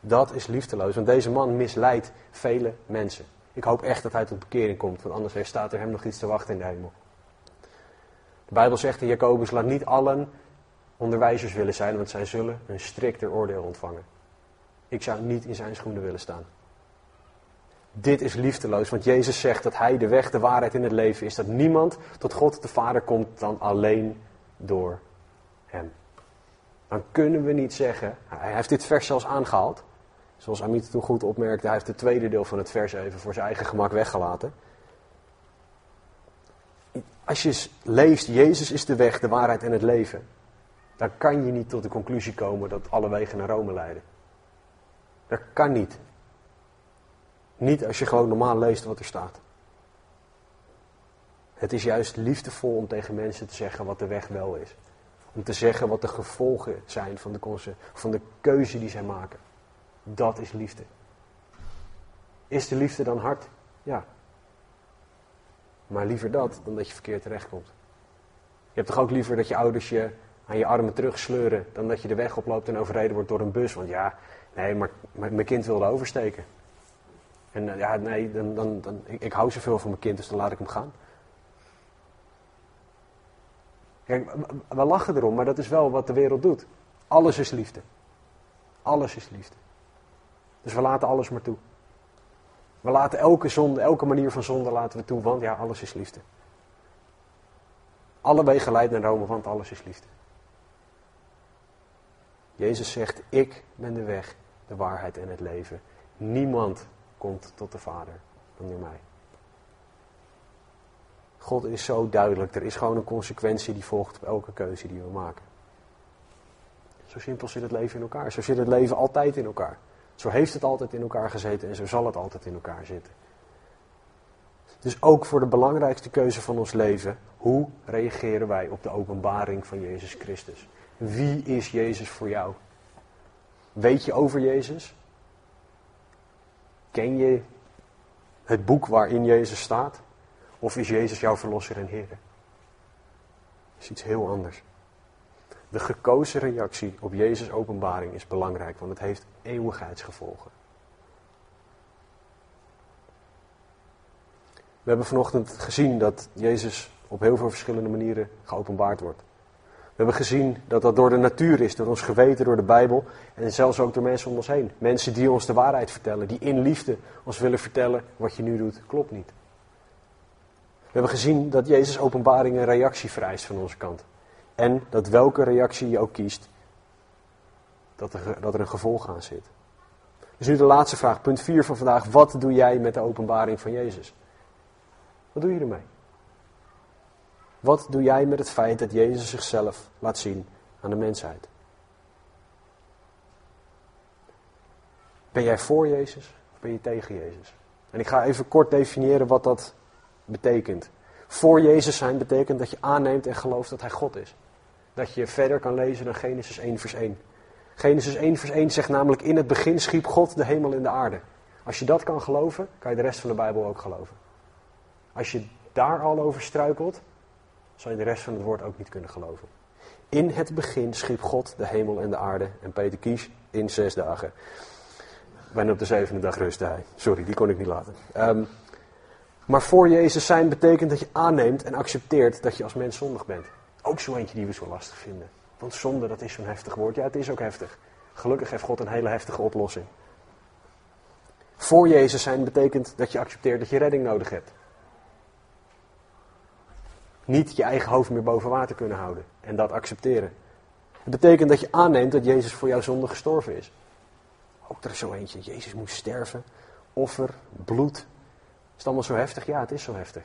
[SPEAKER 1] Dat is liefdeloos, want deze man misleidt vele mensen. Ik hoop echt dat hij tot bekering komt, want anders staat er hem nog iets te wachten in de hemel. De Bijbel zegt in Jacobus, laat niet allen onderwijzers willen zijn, want zij zullen een strikter oordeel ontvangen. Ik zou niet in zijn schoenen willen staan. Dit is liefdeloos, want Jezus zegt dat Hij de weg, de waarheid in het leven is. Dat niemand tot God de Vader komt dan alleen door Hem dan kunnen we niet zeggen, hij heeft dit vers zelfs aangehaald. Zoals Amit toen goed opmerkte, hij heeft het tweede deel van het vers even voor zijn eigen gemak weggelaten. Als je leest, Jezus is de weg, de waarheid en het leven, dan kan je niet tot de conclusie komen dat alle wegen naar Rome leiden. Dat kan niet. Niet als je gewoon normaal leest wat er staat. Het is juist liefdevol om tegen mensen te zeggen wat de weg wel is. Om te zeggen wat de gevolgen zijn van de, van de keuze die zij maken. Dat is liefde. Is de liefde dan hard? Ja. Maar liever dat dan dat je verkeerd terechtkomt. Je hebt toch ook liever dat je ouders je aan je armen terugsleuren dan dat je de weg oploopt en overreden wordt door een bus. Want ja, nee, maar, mijn kind wilde oversteken. En eh, ja, nee, dan, dan, ik hou zoveel van mijn kind, dus dan laat ik hem gaan. Kijk, we lachen erom, maar dat is wel wat de wereld doet. Alles is liefde. Alles is liefde. Dus we laten alles maar toe. We laten elke zonde, elke manier van zonde laten we toe, want ja, alles is liefde. Alle wegen leiden naar Rome, want alles is liefde. Jezus zegt, ik ben de weg, de waarheid en het leven. Niemand komt tot de Vader dan door mij. God is zo duidelijk. Er is gewoon een consequentie die volgt op elke keuze die we maken. Zo simpel zit het leven in elkaar. Zo zit het leven altijd in elkaar. Zo heeft het altijd in elkaar gezeten en zo zal het altijd in elkaar zitten. Dus ook voor de belangrijkste keuze van ons leven, hoe reageren wij op de openbaring van Jezus Christus? Wie is Jezus voor jou? Weet je over Jezus? Ken je het boek waarin Jezus staat? Of is Jezus jouw verlosser en Heer? Dat is iets heel anders. De gekozen reactie op Jezus' openbaring is belangrijk, want het heeft eeuwigheidsgevolgen. We hebben vanochtend gezien dat Jezus op heel veel verschillende manieren geopenbaard wordt. We hebben gezien dat dat door de natuur is, door ons geweten, door de Bijbel en zelfs ook door mensen om ons heen. Mensen die ons de waarheid vertellen, die in liefde ons willen vertellen wat je nu doet, klopt niet. We hebben gezien dat Jezus openbaring een reactie vereist van onze kant. En dat welke reactie je ook kiest, dat er, dat er een gevolg aan zit. Dus nu de laatste vraag, punt 4 van vandaag. Wat doe jij met de openbaring van Jezus? Wat doe je ermee? Wat doe jij met het feit dat Jezus zichzelf laat zien aan de mensheid? Ben jij voor Jezus of ben je tegen Jezus? En ik ga even kort definiëren wat dat betekent. Voor Jezus zijn betekent dat je aanneemt en gelooft dat Hij God is. Dat je verder kan lezen dan Genesis 1 vers 1. Genesis 1 vers 1 zegt namelijk in het begin schiep God de hemel en de aarde. Als je dat kan geloven, kan je de rest van de Bijbel ook geloven. Als je daar al over struikelt, zal je de rest van het woord ook niet kunnen geloven. In het begin schiep God de hemel en de aarde en Peter Kies in zes dagen. Bijna op de zevende dag rustte hij. Sorry, die kon ik niet laten. Um, maar voor Jezus zijn betekent dat je aanneemt en accepteert dat je als mens zondig bent. Ook zo eentje die we zo lastig vinden. Want zonde, dat is zo'n heftig woord. Ja, het is ook heftig. Gelukkig heeft God een hele heftige oplossing. Voor Jezus zijn betekent dat je accepteert dat je redding nodig hebt. Niet je eigen hoofd meer boven water kunnen houden en dat accepteren. Het betekent dat je aanneemt dat Jezus voor jouw zonde gestorven is. Ook er is zo eentje. Jezus moest sterven. Offer, bloed. Is het allemaal zo heftig? Ja, het is zo heftig.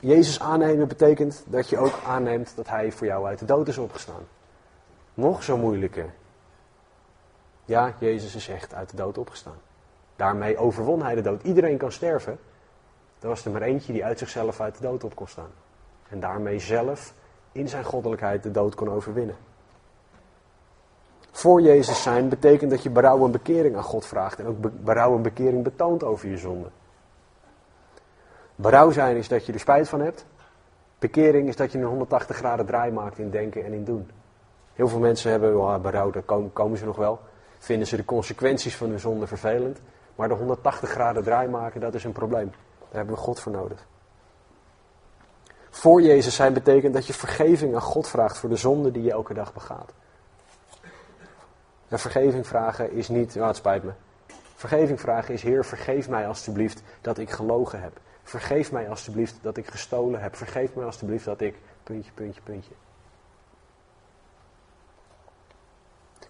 [SPEAKER 1] Jezus aannemen betekent dat je ook aanneemt dat Hij voor jou uit de dood is opgestaan. Nog zo moeilijker. Ja, Jezus is echt uit de dood opgestaan. Daarmee overwon Hij de dood. Iedereen kan sterven. Er was er maar eentje die uit zichzelf uit de dood op kon staan. En daarmee zelf in zijn goddelijkheid de dood kon overwinnen. Voor Jezus zijn betekent dat je berouw en bekering aan God vraagt. En ook berouw en bekering betoont over je zonde. Berouw zijn is dat je er spijt van hebt. Bekering is dat je een 180 graden draai maakt in denken en in doen. Heel veel mensen hebben well, berouw, daar komen, komen ze nog wel. Vinden ze de consequenties van hun zonde vervelend. Maar de 180 graden draai maken, dat is een probleem. Daar hebben we God voor nodig. Voor Jezus zijn betekent dat je vergeving aan God vraagt voor de zonde die je elke dag begaat. En vergeving vragen is niet, nou het spijt me. Vergeving vragen is, Heer, vergeef mij alstublieft dat ik gelogen heb. Vergeef mij alstublieft dat ik gestolen heb. Vergeef mij alstublieft dat ik, puntje, puntje, puntje.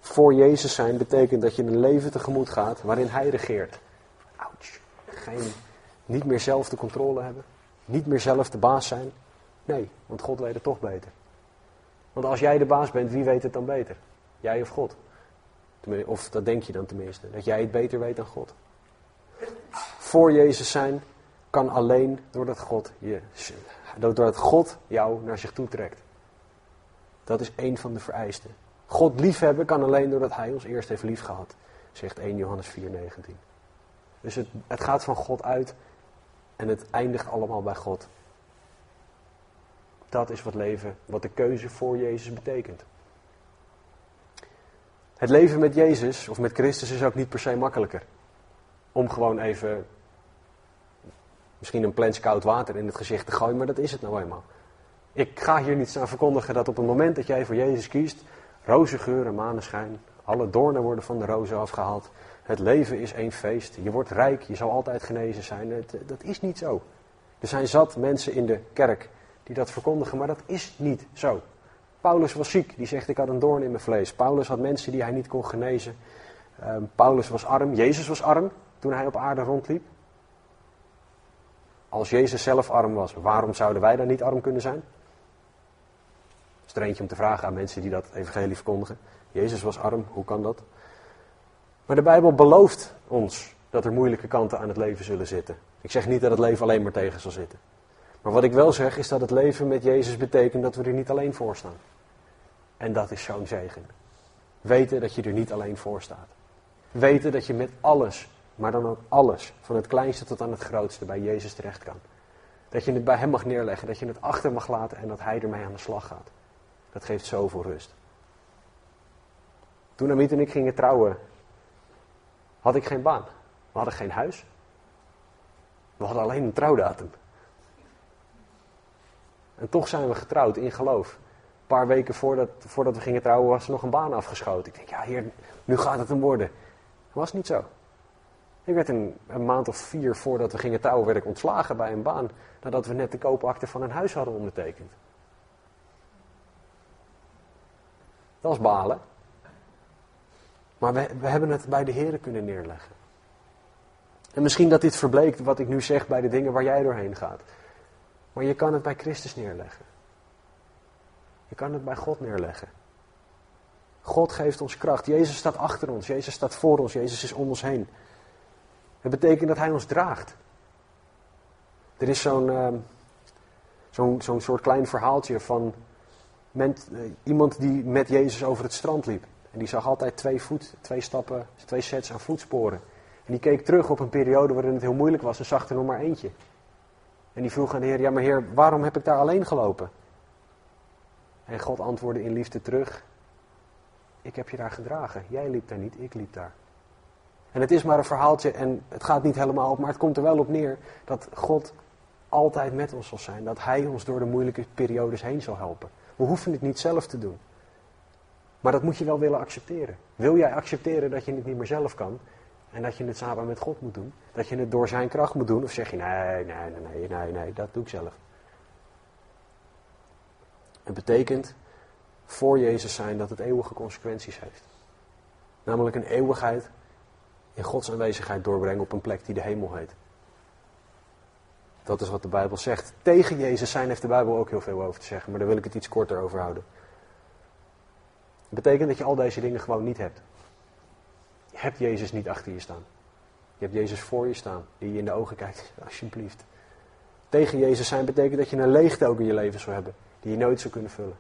[SPEAKER 1] Voor Jezus zijn betekent dat je een leven tegemoet gaat waarin Hij regeert. Ouch. Geen, niet meer zelf de controle hebben. Niet meer zelf de baas zijn. Nee, want God weet het toch beter. Want als jij de baas bent, wie weet het dan beter? Jij of God? Of dat denk je dan tenminste, dat jij het beter weet dan God. Voor Jezus zijn kan alleen doordat God, je, doordat God jou naar zich toe trekt. Dat is één van de vereisten. God liefhebben kan alleen doordat Hij ons eerst heeft liefgehad, zegt 1 Johannes 4:19. Dus het, het gaat van God uit en het eindigt allemaal bij God. Dat is wat leven, wat de keuze voor Jezus betekent. Het leven met Jezus of met Christus is ook niet per se makkelijker. Om gewoon even misschien een plens koud water in het gezicht te gooien, maar dat is het nou eenmaal. Ik ga hier niet staan verkondigen dat op het moment dat jij voor Jezus kiest, roze geur en maneschijn, alle doornen worden van de rozen afgehaald. Het leven is één feest. Je wordt rijk, je zal altijd genezen zijn. Het, dat is niet zo. Er zijn zat mensen in de kerk die dat verkondigen, maar dat is niet zo. Paulus was ziek, die zegt ik had een doorn in mijn vlees. Paulus had mensen die hij niet kon genezen. Ehm, Paulus was arm, Jezus was arm toen hij op aarde rondliep. Als Jezus zelf arm was, waarom zouden wij dan niet arm kunnen zijn? Dat om te vragen aan mensen die dat evangelie verkondigen. Jezus was arm, hoe kan dat? Maar de Bijbel belooft ons dat er moeilijke kanten aan het leven zullen zitten. Ik zeg niet dat het leven alleen maar tegen zal zitten. Maar wat ik wel zeg is dat het leven met Jezus betekent dat we er niet alleen voor staan. En dat is zo'n zegen. Weten dat je er niet alleen voor staat. Weten dat je met alles, maar dan ook alles, van het kleinste tot aan het grootste, bij Jezus terecht kan. Dat je het bij Hem mag neerleggen, dat je het achter mag laten en dat Hij ermee aan de slag gaat. Dat geeft zoveel rust. Toen Amit en ik gingen trouwen, had ik geen baan. We hadden geen huis. We hadden alleen een trouwdatum. En toch zijn we getrouwd in geloof. paar weken voordat, voordat we gingen trouwen was er nog een baan afgeschoten. Ik denk, ja heer, nu gaat het hem worden. Dat was niet zo. Ik werd een, een, maand of vier voordat we gingen trouwen, werd ik ontslagen bij een baan. Nadat we net de koopakte van een huis hadden ondertekend. Dat was balen. Maar we, we hebben het bij de Heeren kunnen neerleggen. En misschien dat dit verbleekt wat ik nu zeg bij de dingen waar jij doorheen gaat. Maar je kan het bij Christus neerleggen. Je kan het bij God neerleggen. God geeft ons kracht. Jezus staat achter ons. Jezus staat voor ons. Jezus is om ons heen. Het betekent dat Hij ons draagt. Er is zo'n zo'n soort klein verhaaltje van uh, iemand die met Jezus over het strand liep. En die zag altijd twee, voet, twee stappen, twee sets aan voetsporen. En die keek terug op een periode waarin het heel moeilijk was en zag er nog maar eentje. En die vroeg aan de Heer, ja maar Heer, waarom heb ik daar alleen gelopen? En God antwoordde in liefde terug, ik heb je daar gedragen. Jij liep daar niet, ik liep daar. En het is maar een verhaaltje en het gaat niet helemaal op, maar het komt er wel op neer dat God altijd met ons zal zijn. Dat Hij ons door de moeilijke periodes heen zal helpen. We hoeven het niet zelf te doen. Maar dat moet je wel willen accepteren. Wil jij accepteren dat je het niet meer zelf kan en dat je het samen met God moet doen? Dat je het door zijn kracht moet doen? Of zeg je nee, nee, nee, nee, nee, dat doe ik zelf. Het betekent voor Jezus zijn dat het eeuwige consequenties heeft. Namelijk een eeuwigheid in Gods aanwezigheid doorbrengen op een plek die de hemel heet. Dat is wat de Bijbel zegt. Tegen Jezus zijn heeft de Bijbel ook heel veel over te zeggen, maar daar wil ik het iets korter over houden. Betekent dat je al deze dingen gewoon niet hebt. Je hebt Jezus niet achter je staan. Je hebt Jezus voor je staan, die je in de ogen kijkt, [laughs] alsjeblieft. Tegen Jezus zijn betekent dat je een leegte ook in je leven zou hebben, die je nooit zou kunnen vullen.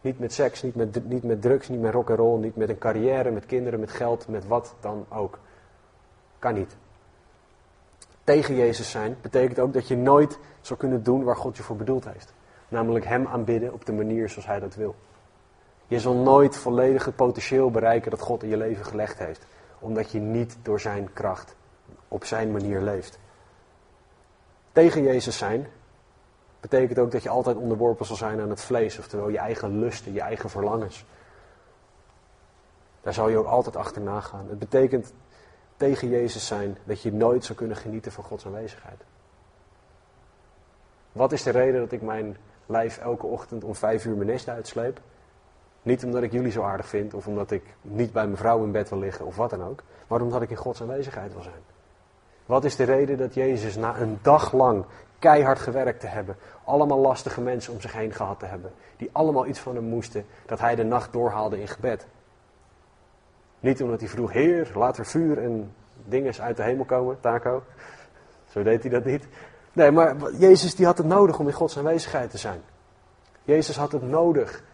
[SPEAKER 1] Niet met seks, niet met, niet met drugs, niet met rock and roll, niet met een carrière, met kinderen, met geld, met wat dan ook. Kan niet. Tegen Jezus zijn betekent ook dat je nooit zou kunnen doen waar God je voor bedoeld heeft. Namelijk Hem aanbidden op de manier zoals Hij dat wil. Je zal nooit volledig het potentieel bereiken dat God in je leven gelegd heeft. Omdat je niet door Zijn kracht op Zijn manier leeft. Tegen Jezus zijn betekent ook dat je altijd onderworpen zal zijn aan het vlees. Oftewel je eigen lusten, je eigen verlangens. Daar zal je ook altijd achterna gaan. Het betekent tegen Jezus zijn dat je nooit zou kunnen genieten van Gods aanwezigheid. Wat is de reden dat ik mijn lijf elke ochtend om vijf uur mijn nest uitsleep? Niet omdat ik jullie zo aardig vind of omdat ik niet bij mijn vrouw in bed wil liggen of wat dan ook, maar omdat ik in Gods aanwezigheid wil zijn. Wat is de reden dat Jezus na een dag lang keihard gewerkt te hebben, allemaal lastige mensen om zich heen gehad te hebben, die allemaal iets van hem moesten, dat hij de nacht doorhaalde in gebed? Niet omdat hij vroeg, Heer, laat er vuur en dingen uit de hemel komen, Taco. Zo deed hij dat niet. Nee, maar Jezus die had het nodig om in Gods aanwezigheid te zijn. Jezus had het nodig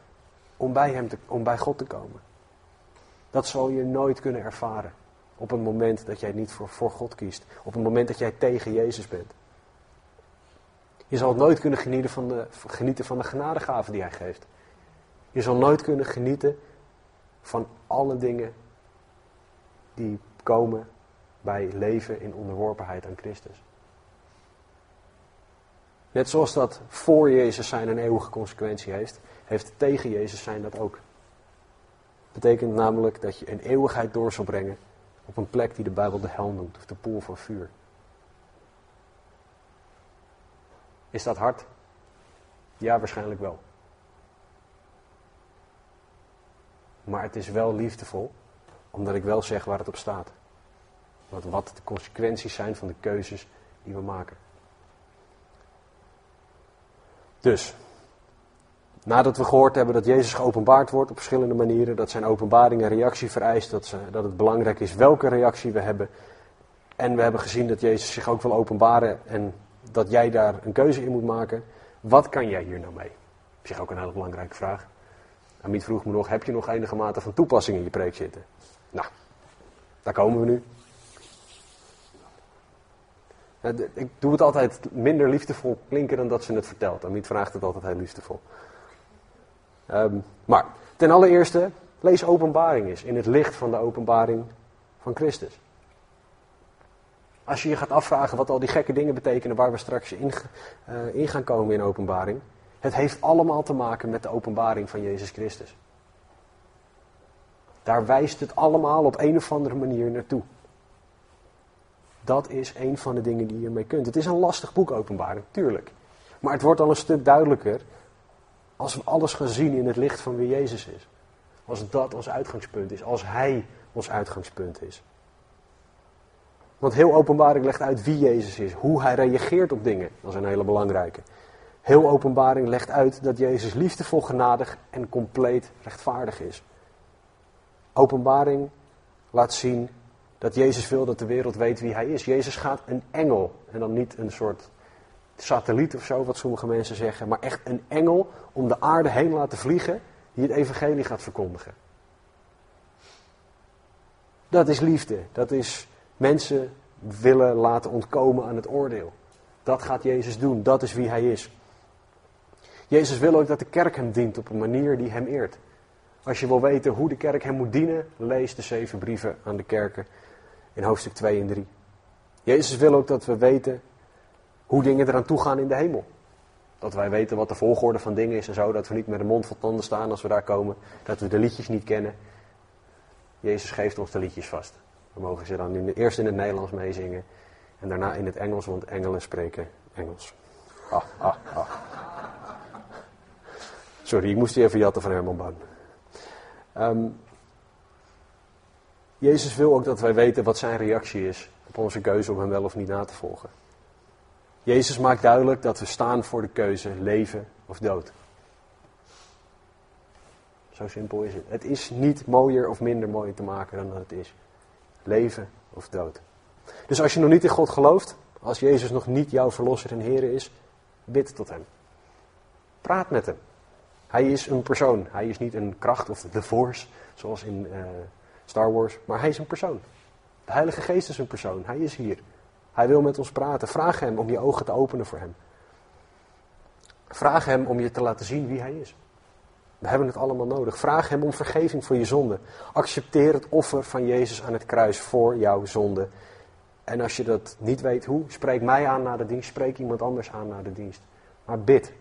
[SPEAKER 1] om bij, hem te, om bij God te komen. Dat zal je nooit kunnen ervaren op een moment dat jij niet voor, voor God kiest. Op een moment dat jij tegen Jezus bent. Je zal nooit kunnen genieten van de, genieten van de genadegaven die hij geeft. Je zal nooit kunnen genieten van alle dingen die komen bij leven in onderworpenheid aan Christus. Net zoals dat voor Jezus zijn een eeuwige consequentie heeft, heeft tegen Jezus zijn dat ook. Betekent namelijk dat je een eeuwigheid door zal brengen op een plek die de Bijbel de hel noemt, of de poel van vuur. Is dat hard? Ja, waarschijnlijk wel. Maar het is wel liefdevol omdat ik wel zeg waar het op staat. Wat, wat de consequenties zijn van de keuzes die we maken. Dus, nadat we gehoord hebben dat Jezus geopenbaard wordt op verschillende manieren, dat zijn openbaring een reactie vereist, dat, dat het belangrijk is welke reactie we hebben. En we hebben gezien dat Jezus zich ook wil openbaren en dat jij daar een keuze in moet maken. Wat kan jij hier nou mee? Op zich ook een hele belangrijke vraag. Amit vroeg me nog, heb je nog enige mate van toepassing in je preek zitten? Nou, daar komen we nu. Ik doe het altijd minder liefdevol klinken dan dat ze het vertelt. Amit vraagt het altijd heel liefdevol. Um, maar ten allereerste, lees openbaring eens in het licht van de openbaring van Christus. Als je je gaat afvragen wat al die gekke dingen betekenen waar we straks in, uh, in gaan komen in openbaring, Het heeft allemaal te maken met de openbaring van Jezus Christus. Daar wijst het allemaal op een of andere manier naartoe. Dat is een van de dingen die je ermee kunt. Het is een lastig boek, openbaring, tuurlijk. Maar het wordt al een stuk duidelijker als we alles gaan zien in het licht van wie Jezus is. Als dat ons uitgangspunt is, als Hij ons uitgangspunt is. Want heel openbaring legt uit wie Jezus is, hoe Hij reageert op dingen. Dat is een hele belangrijke. Heel openbaring legt uit dat Jezus liefdevol, genadig en compleet rechtvaardig is. Openbaring laat zien dat Jezus wil dat de wereld weet wie hij is. Jezus gaat een engel, en dan niet een soort satelliet of zo, wat sommige mensen zeggen, maar echt een engel om de aarde heen laten vliegen, die het evangelie gaat verkondigen. Dat is liefde, dat is mensen willen laten ontkomen aan het oordeel. Dat gaat Jezus doen, dat is wie hij is. Jezus wil ook dat de kerk hem dient op een manier die hem eert. Als je wil weten hoe de kerk hem moet dienen, lees de zeven brieven aan de kerken in hoofdstuk 2 en 3. Jezus wil ook dat we weten hoe dingen eraan toe gaan in de hemel. Dat wij weten wat de volgorde van dingen is en zo. Dat we niet met de mond vol tanden staan als we daar komen. Dat we de liedjes niet kennen. Jezus geeft ons de liedjes vast. We mogen ze dan eerst in het Nederlands meezingen. En daarna in het Engels, want engelen spreken Engels. Sorry, ik moest die even jatten van Herman Baan. Um, Jezus wil ook dat wij weten wat zijn reactie is op onze keuze om hem wel of niet na te volgen. Jezus maakt duidelijk dat we staan voor de keuze leven of dood. Zo simpel is het. Het is niet mooier of minder mooi te maken dan dat het is. Leven of dood. Dus als je nog niet in God gelooft, als Jezus nog niet jouw verlosser en Heer is, bid tot Hem. Praat met Hem. Hij is een persoon. Hij is niet een kracht of de force, zoals in uh, Star Wars, maar hij is een persoon. De Heilige Geest is een persoon. Hij is hier. Hij wil met ons praten. Vraag hem om je ogen te openen voor hem. Vraag hem om je te laten zien wie hij is. We hebben het allemaal nodig. Vraag hem om vergeving voor je zonde. Accepteer het offer van Jezus aan het kruis voor jouw zonde. En als je dat niet weet hoe, spreek mij aan na de dienst, spreek iemand anders aan na de dienst. Maar bid.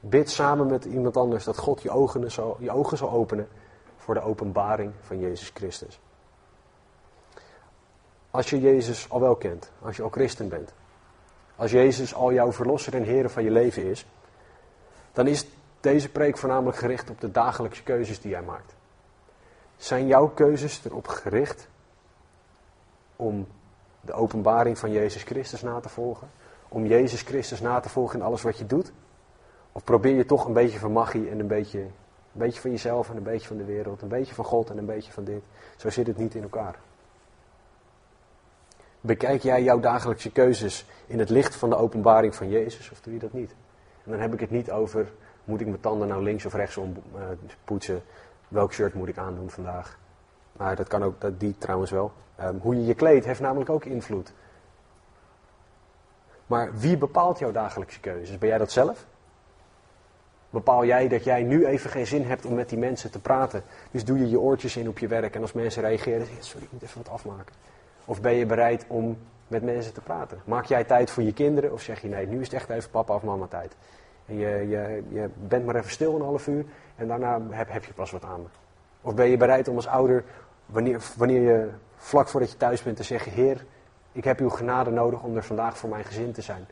[SPEAKER 1] Bid samen met iemand anders dat God je ogen je ogen zal openen voor de openbaring van Jezus Christus. Als je Jezus al wel kent, als je al christen bent, als Jezus al jouw verlosser en Heer van je leven is, dan is deze preek voornamelijk gericht op de dagelijkse keuzes die jij maakt. Zijn jouw keuzes erop gericht om de openbaring van Jezus Christus na te volgen? Om Jezus Christus na te volgen in alles wat je doet? Of probeer je toch een beetje van magie en een beetje, een beetje van jezelf en een beetje van de wereld, een beetje van God en een beetje van dit? Zo zit het niet in elkaar. Bekijk jij jouw dagelijkse keuzes in het licht van de openbaring van Jezus of doe je dat niet? En dan heb ik het niet over, moet ik mijn tanden nou links of rechts om uh, poetsen? Welk shirt moet ik aandoen vandaag? Maar dat kan ook, dat, die trouwens wel. Um, hoe je je kleedt heeft namelijk ook invloed. Maar wie bepaalt jouw dagelijkse keuzes? Ben jij dat zelf? Bepaal jij dat jij nu even geen zin hebt om met die mensen te praten? Dus doe je je oortjes in op je werk en als mensen reageren, sorry, ik moet even wat afmaken. Of ben je bereid om met mensen te praten? Maak jij tijd voor je kinderen of zeg je nee, nu is het echt even papa of mama tijd? En je, je, je bent maar even stil een half uur en daarna heb, heb je pas wat aan me. Of ben je bereid om als ouder, wanneer, wanneer je vlak voordat je thuis bent, te zeggen: Heer, ik heb uw genade nodig om er vandaag voor mijn gezin te zijn.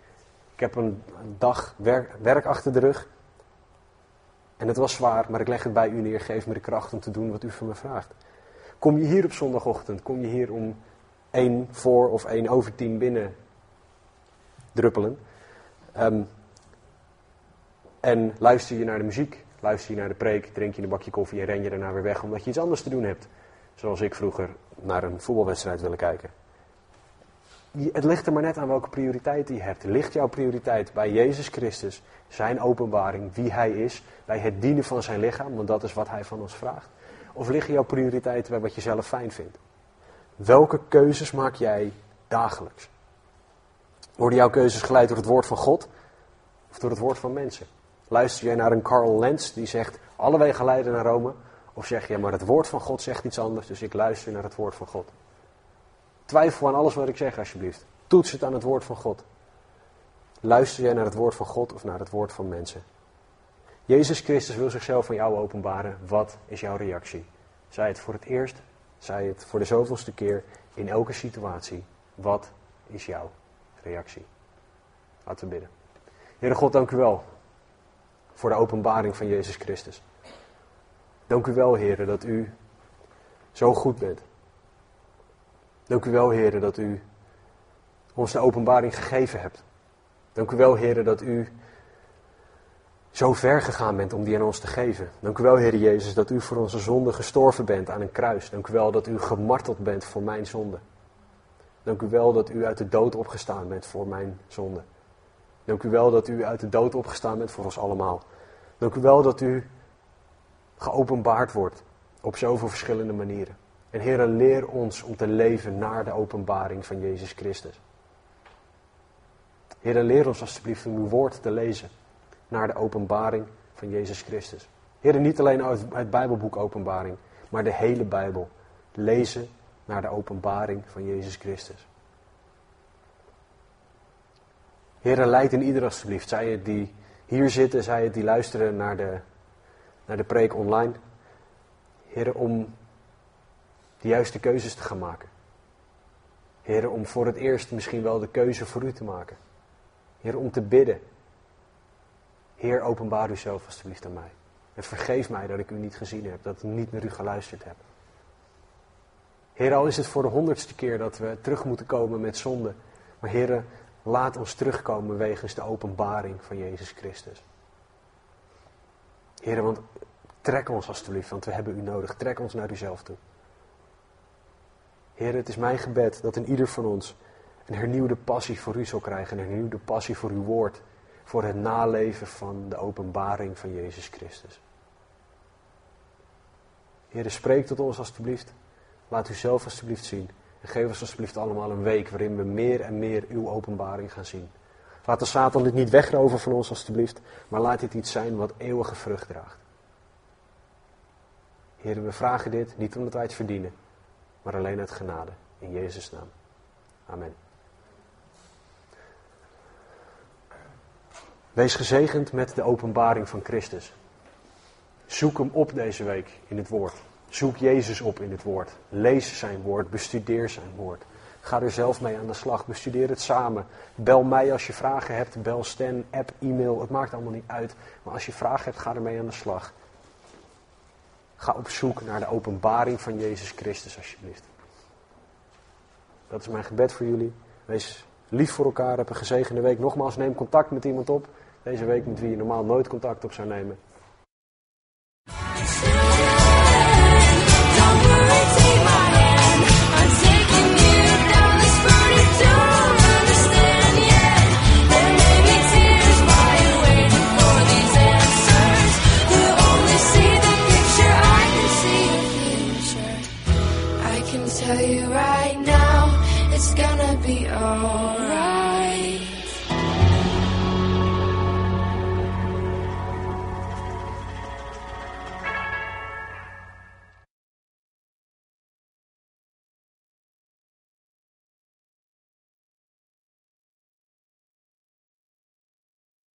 [SPEAKER 1] Ik heb een, dag werk, werk achter de rug. En het was zwaar, maar ik leg het bij u neer. Geef me de kracht om te doen wat u van me vraagt. Kom je hier op zondagochtend? Kom je hier om één voor of één over tien binnen druppelen. Um, en luister je naar de muziek, luister je naar de preek, drink je een bakje koffie en ren je daarna weer weg omdat je iets anders te doen hebt. Zoals ik vroeger naar een voetbalwedstrijd willen kijken. Het ligt er maar net aan welke prioriteit je hebt. Ligt jouw prioriteit bij Jezus Christus, zijn openbaring, wie Hij is, bij het dienen van zijn lichaam, want dat is wat Hij van ons vraagt? Of liggen jouw prioriteiten bij wat je zelf fijn vindt? Welke keuzes maak jij dagelijks? Worden jouw keuzes geleid door het woord van God of door het woord van mensen? Luister jij naar een Carl Lenz die zegt alle wegen leiden naar Rome? Of zeg je maar het woord van God zegt iets anders, dus ik luister naar het woord van God? Twijfel aan alles wat ik zeg alsjeblieft. Toets het aan het woord van God. Luister jij naar het woord van God of naar het woord van mensen? Jezus Christus wil zichzelf van jou openbaren. Wat is jouw reactie? Zij het voor het eerst, zij het voor de zoveelste keer, in elke situatie. Wat is jouw reactie? Laten we bidden. Heere God, dank u wel voor de openbaring van Jezus Christus. Dank u wel, Heere, dat u zo goed bent. Dank u wel, Heere, dat u ons de openbaring gegeven hebt. Dank u wel, Heere, dat u zo ver gegaan bent om die aan ons te geven. Dank u wel, Heer Jezus, dat u voor onze zonde gestorven bent aan een kruis. Dank u wel dat u gemarteld bent voor mijn zonde. Dank u wel dat u uit de dood opgestaan bent voor mijn zonde. Dank u wel dat u uit de dood opgestaan bent voor ons allemaal. Dank u wel dat u geopenbaard wordt op zoveel verschillende manieren. En Heer, leer ons om te leven naar de openbaring van Jezus Christus. Heer, leer ons alstublieft om uw woord te lezen naar de openbaring van Jezus Christus. Heer, niet alleen uit het Bijbelboek Openbaring, maar de hele Bijbel. Lezen naar de openbaring van Jezus Christus. Heer, leid in ieder alstublieft. Zij het die hier zitten, zij het die luisteren naar de, naar de preek online. Heer, om de juiste keuzes te gaan maken. Heer, om voor het eerst misschien wel de keuze voor u te maken. Heer, om te bidden. Heer, openbaar uzelf alstublieft aan mij. En vergeef mij dat ik u niet gezien heb, dat ik niet naar u geluisterd heb. Heer, al is het voor de honderdste keer dat we terug moeten komen met zonde. Maar Heer, laat ons terugkomen wegens de openbaring van Jezus Christus. Heer, want trek ons alstublieft, want we hebben u nodig. Trek ons naar uzelf toe. Heer, het is mijn gebed dat in ieder van ons een hernieuwde passie voor u zal krijgen. Een hernieuwde passie voor uw woord. Voor het naleven van de openbaring van Jezus Christus. Heer, spreek tot ons alstublieft. Laat u zelf alstublieft zien. En geef ons alstublieft allemaal een week waarin we meer en meer uw openbaring gaan zien. Laat de Satan dit niet wegroven van ons alstublieft. Maar laat dit iets zijn wat eeuwige vrucht draagt. Heer, we vragen dit niet omdat wij het verdienen. Maar alleen uit genade. In Jezus' naam. Amen. Wees gezegend met de openbaring van Christus. Zoek hem op deze week in het woord. Zoek Jezus op in het woord. Lees zijn woord, bestudeer zijn woord. Ga er zelf mee aan de slag, bestudeer het samen. Bel mij als je vragen hebt, bel Stan, app, e-mail, het maakt allemaal niet uit. Maar als je vragen hebt, ga ermee aan de slag. Ga op zoek naar de openbaring van Jezus Christus alsjeblieft. Dat is mijn gebed voor jullie. Wees lief voor elkaar, heb een gezegende week. Nogmaals, neem contact met iemand op. Deze week met wie je normaal nooit contact op zou nemen.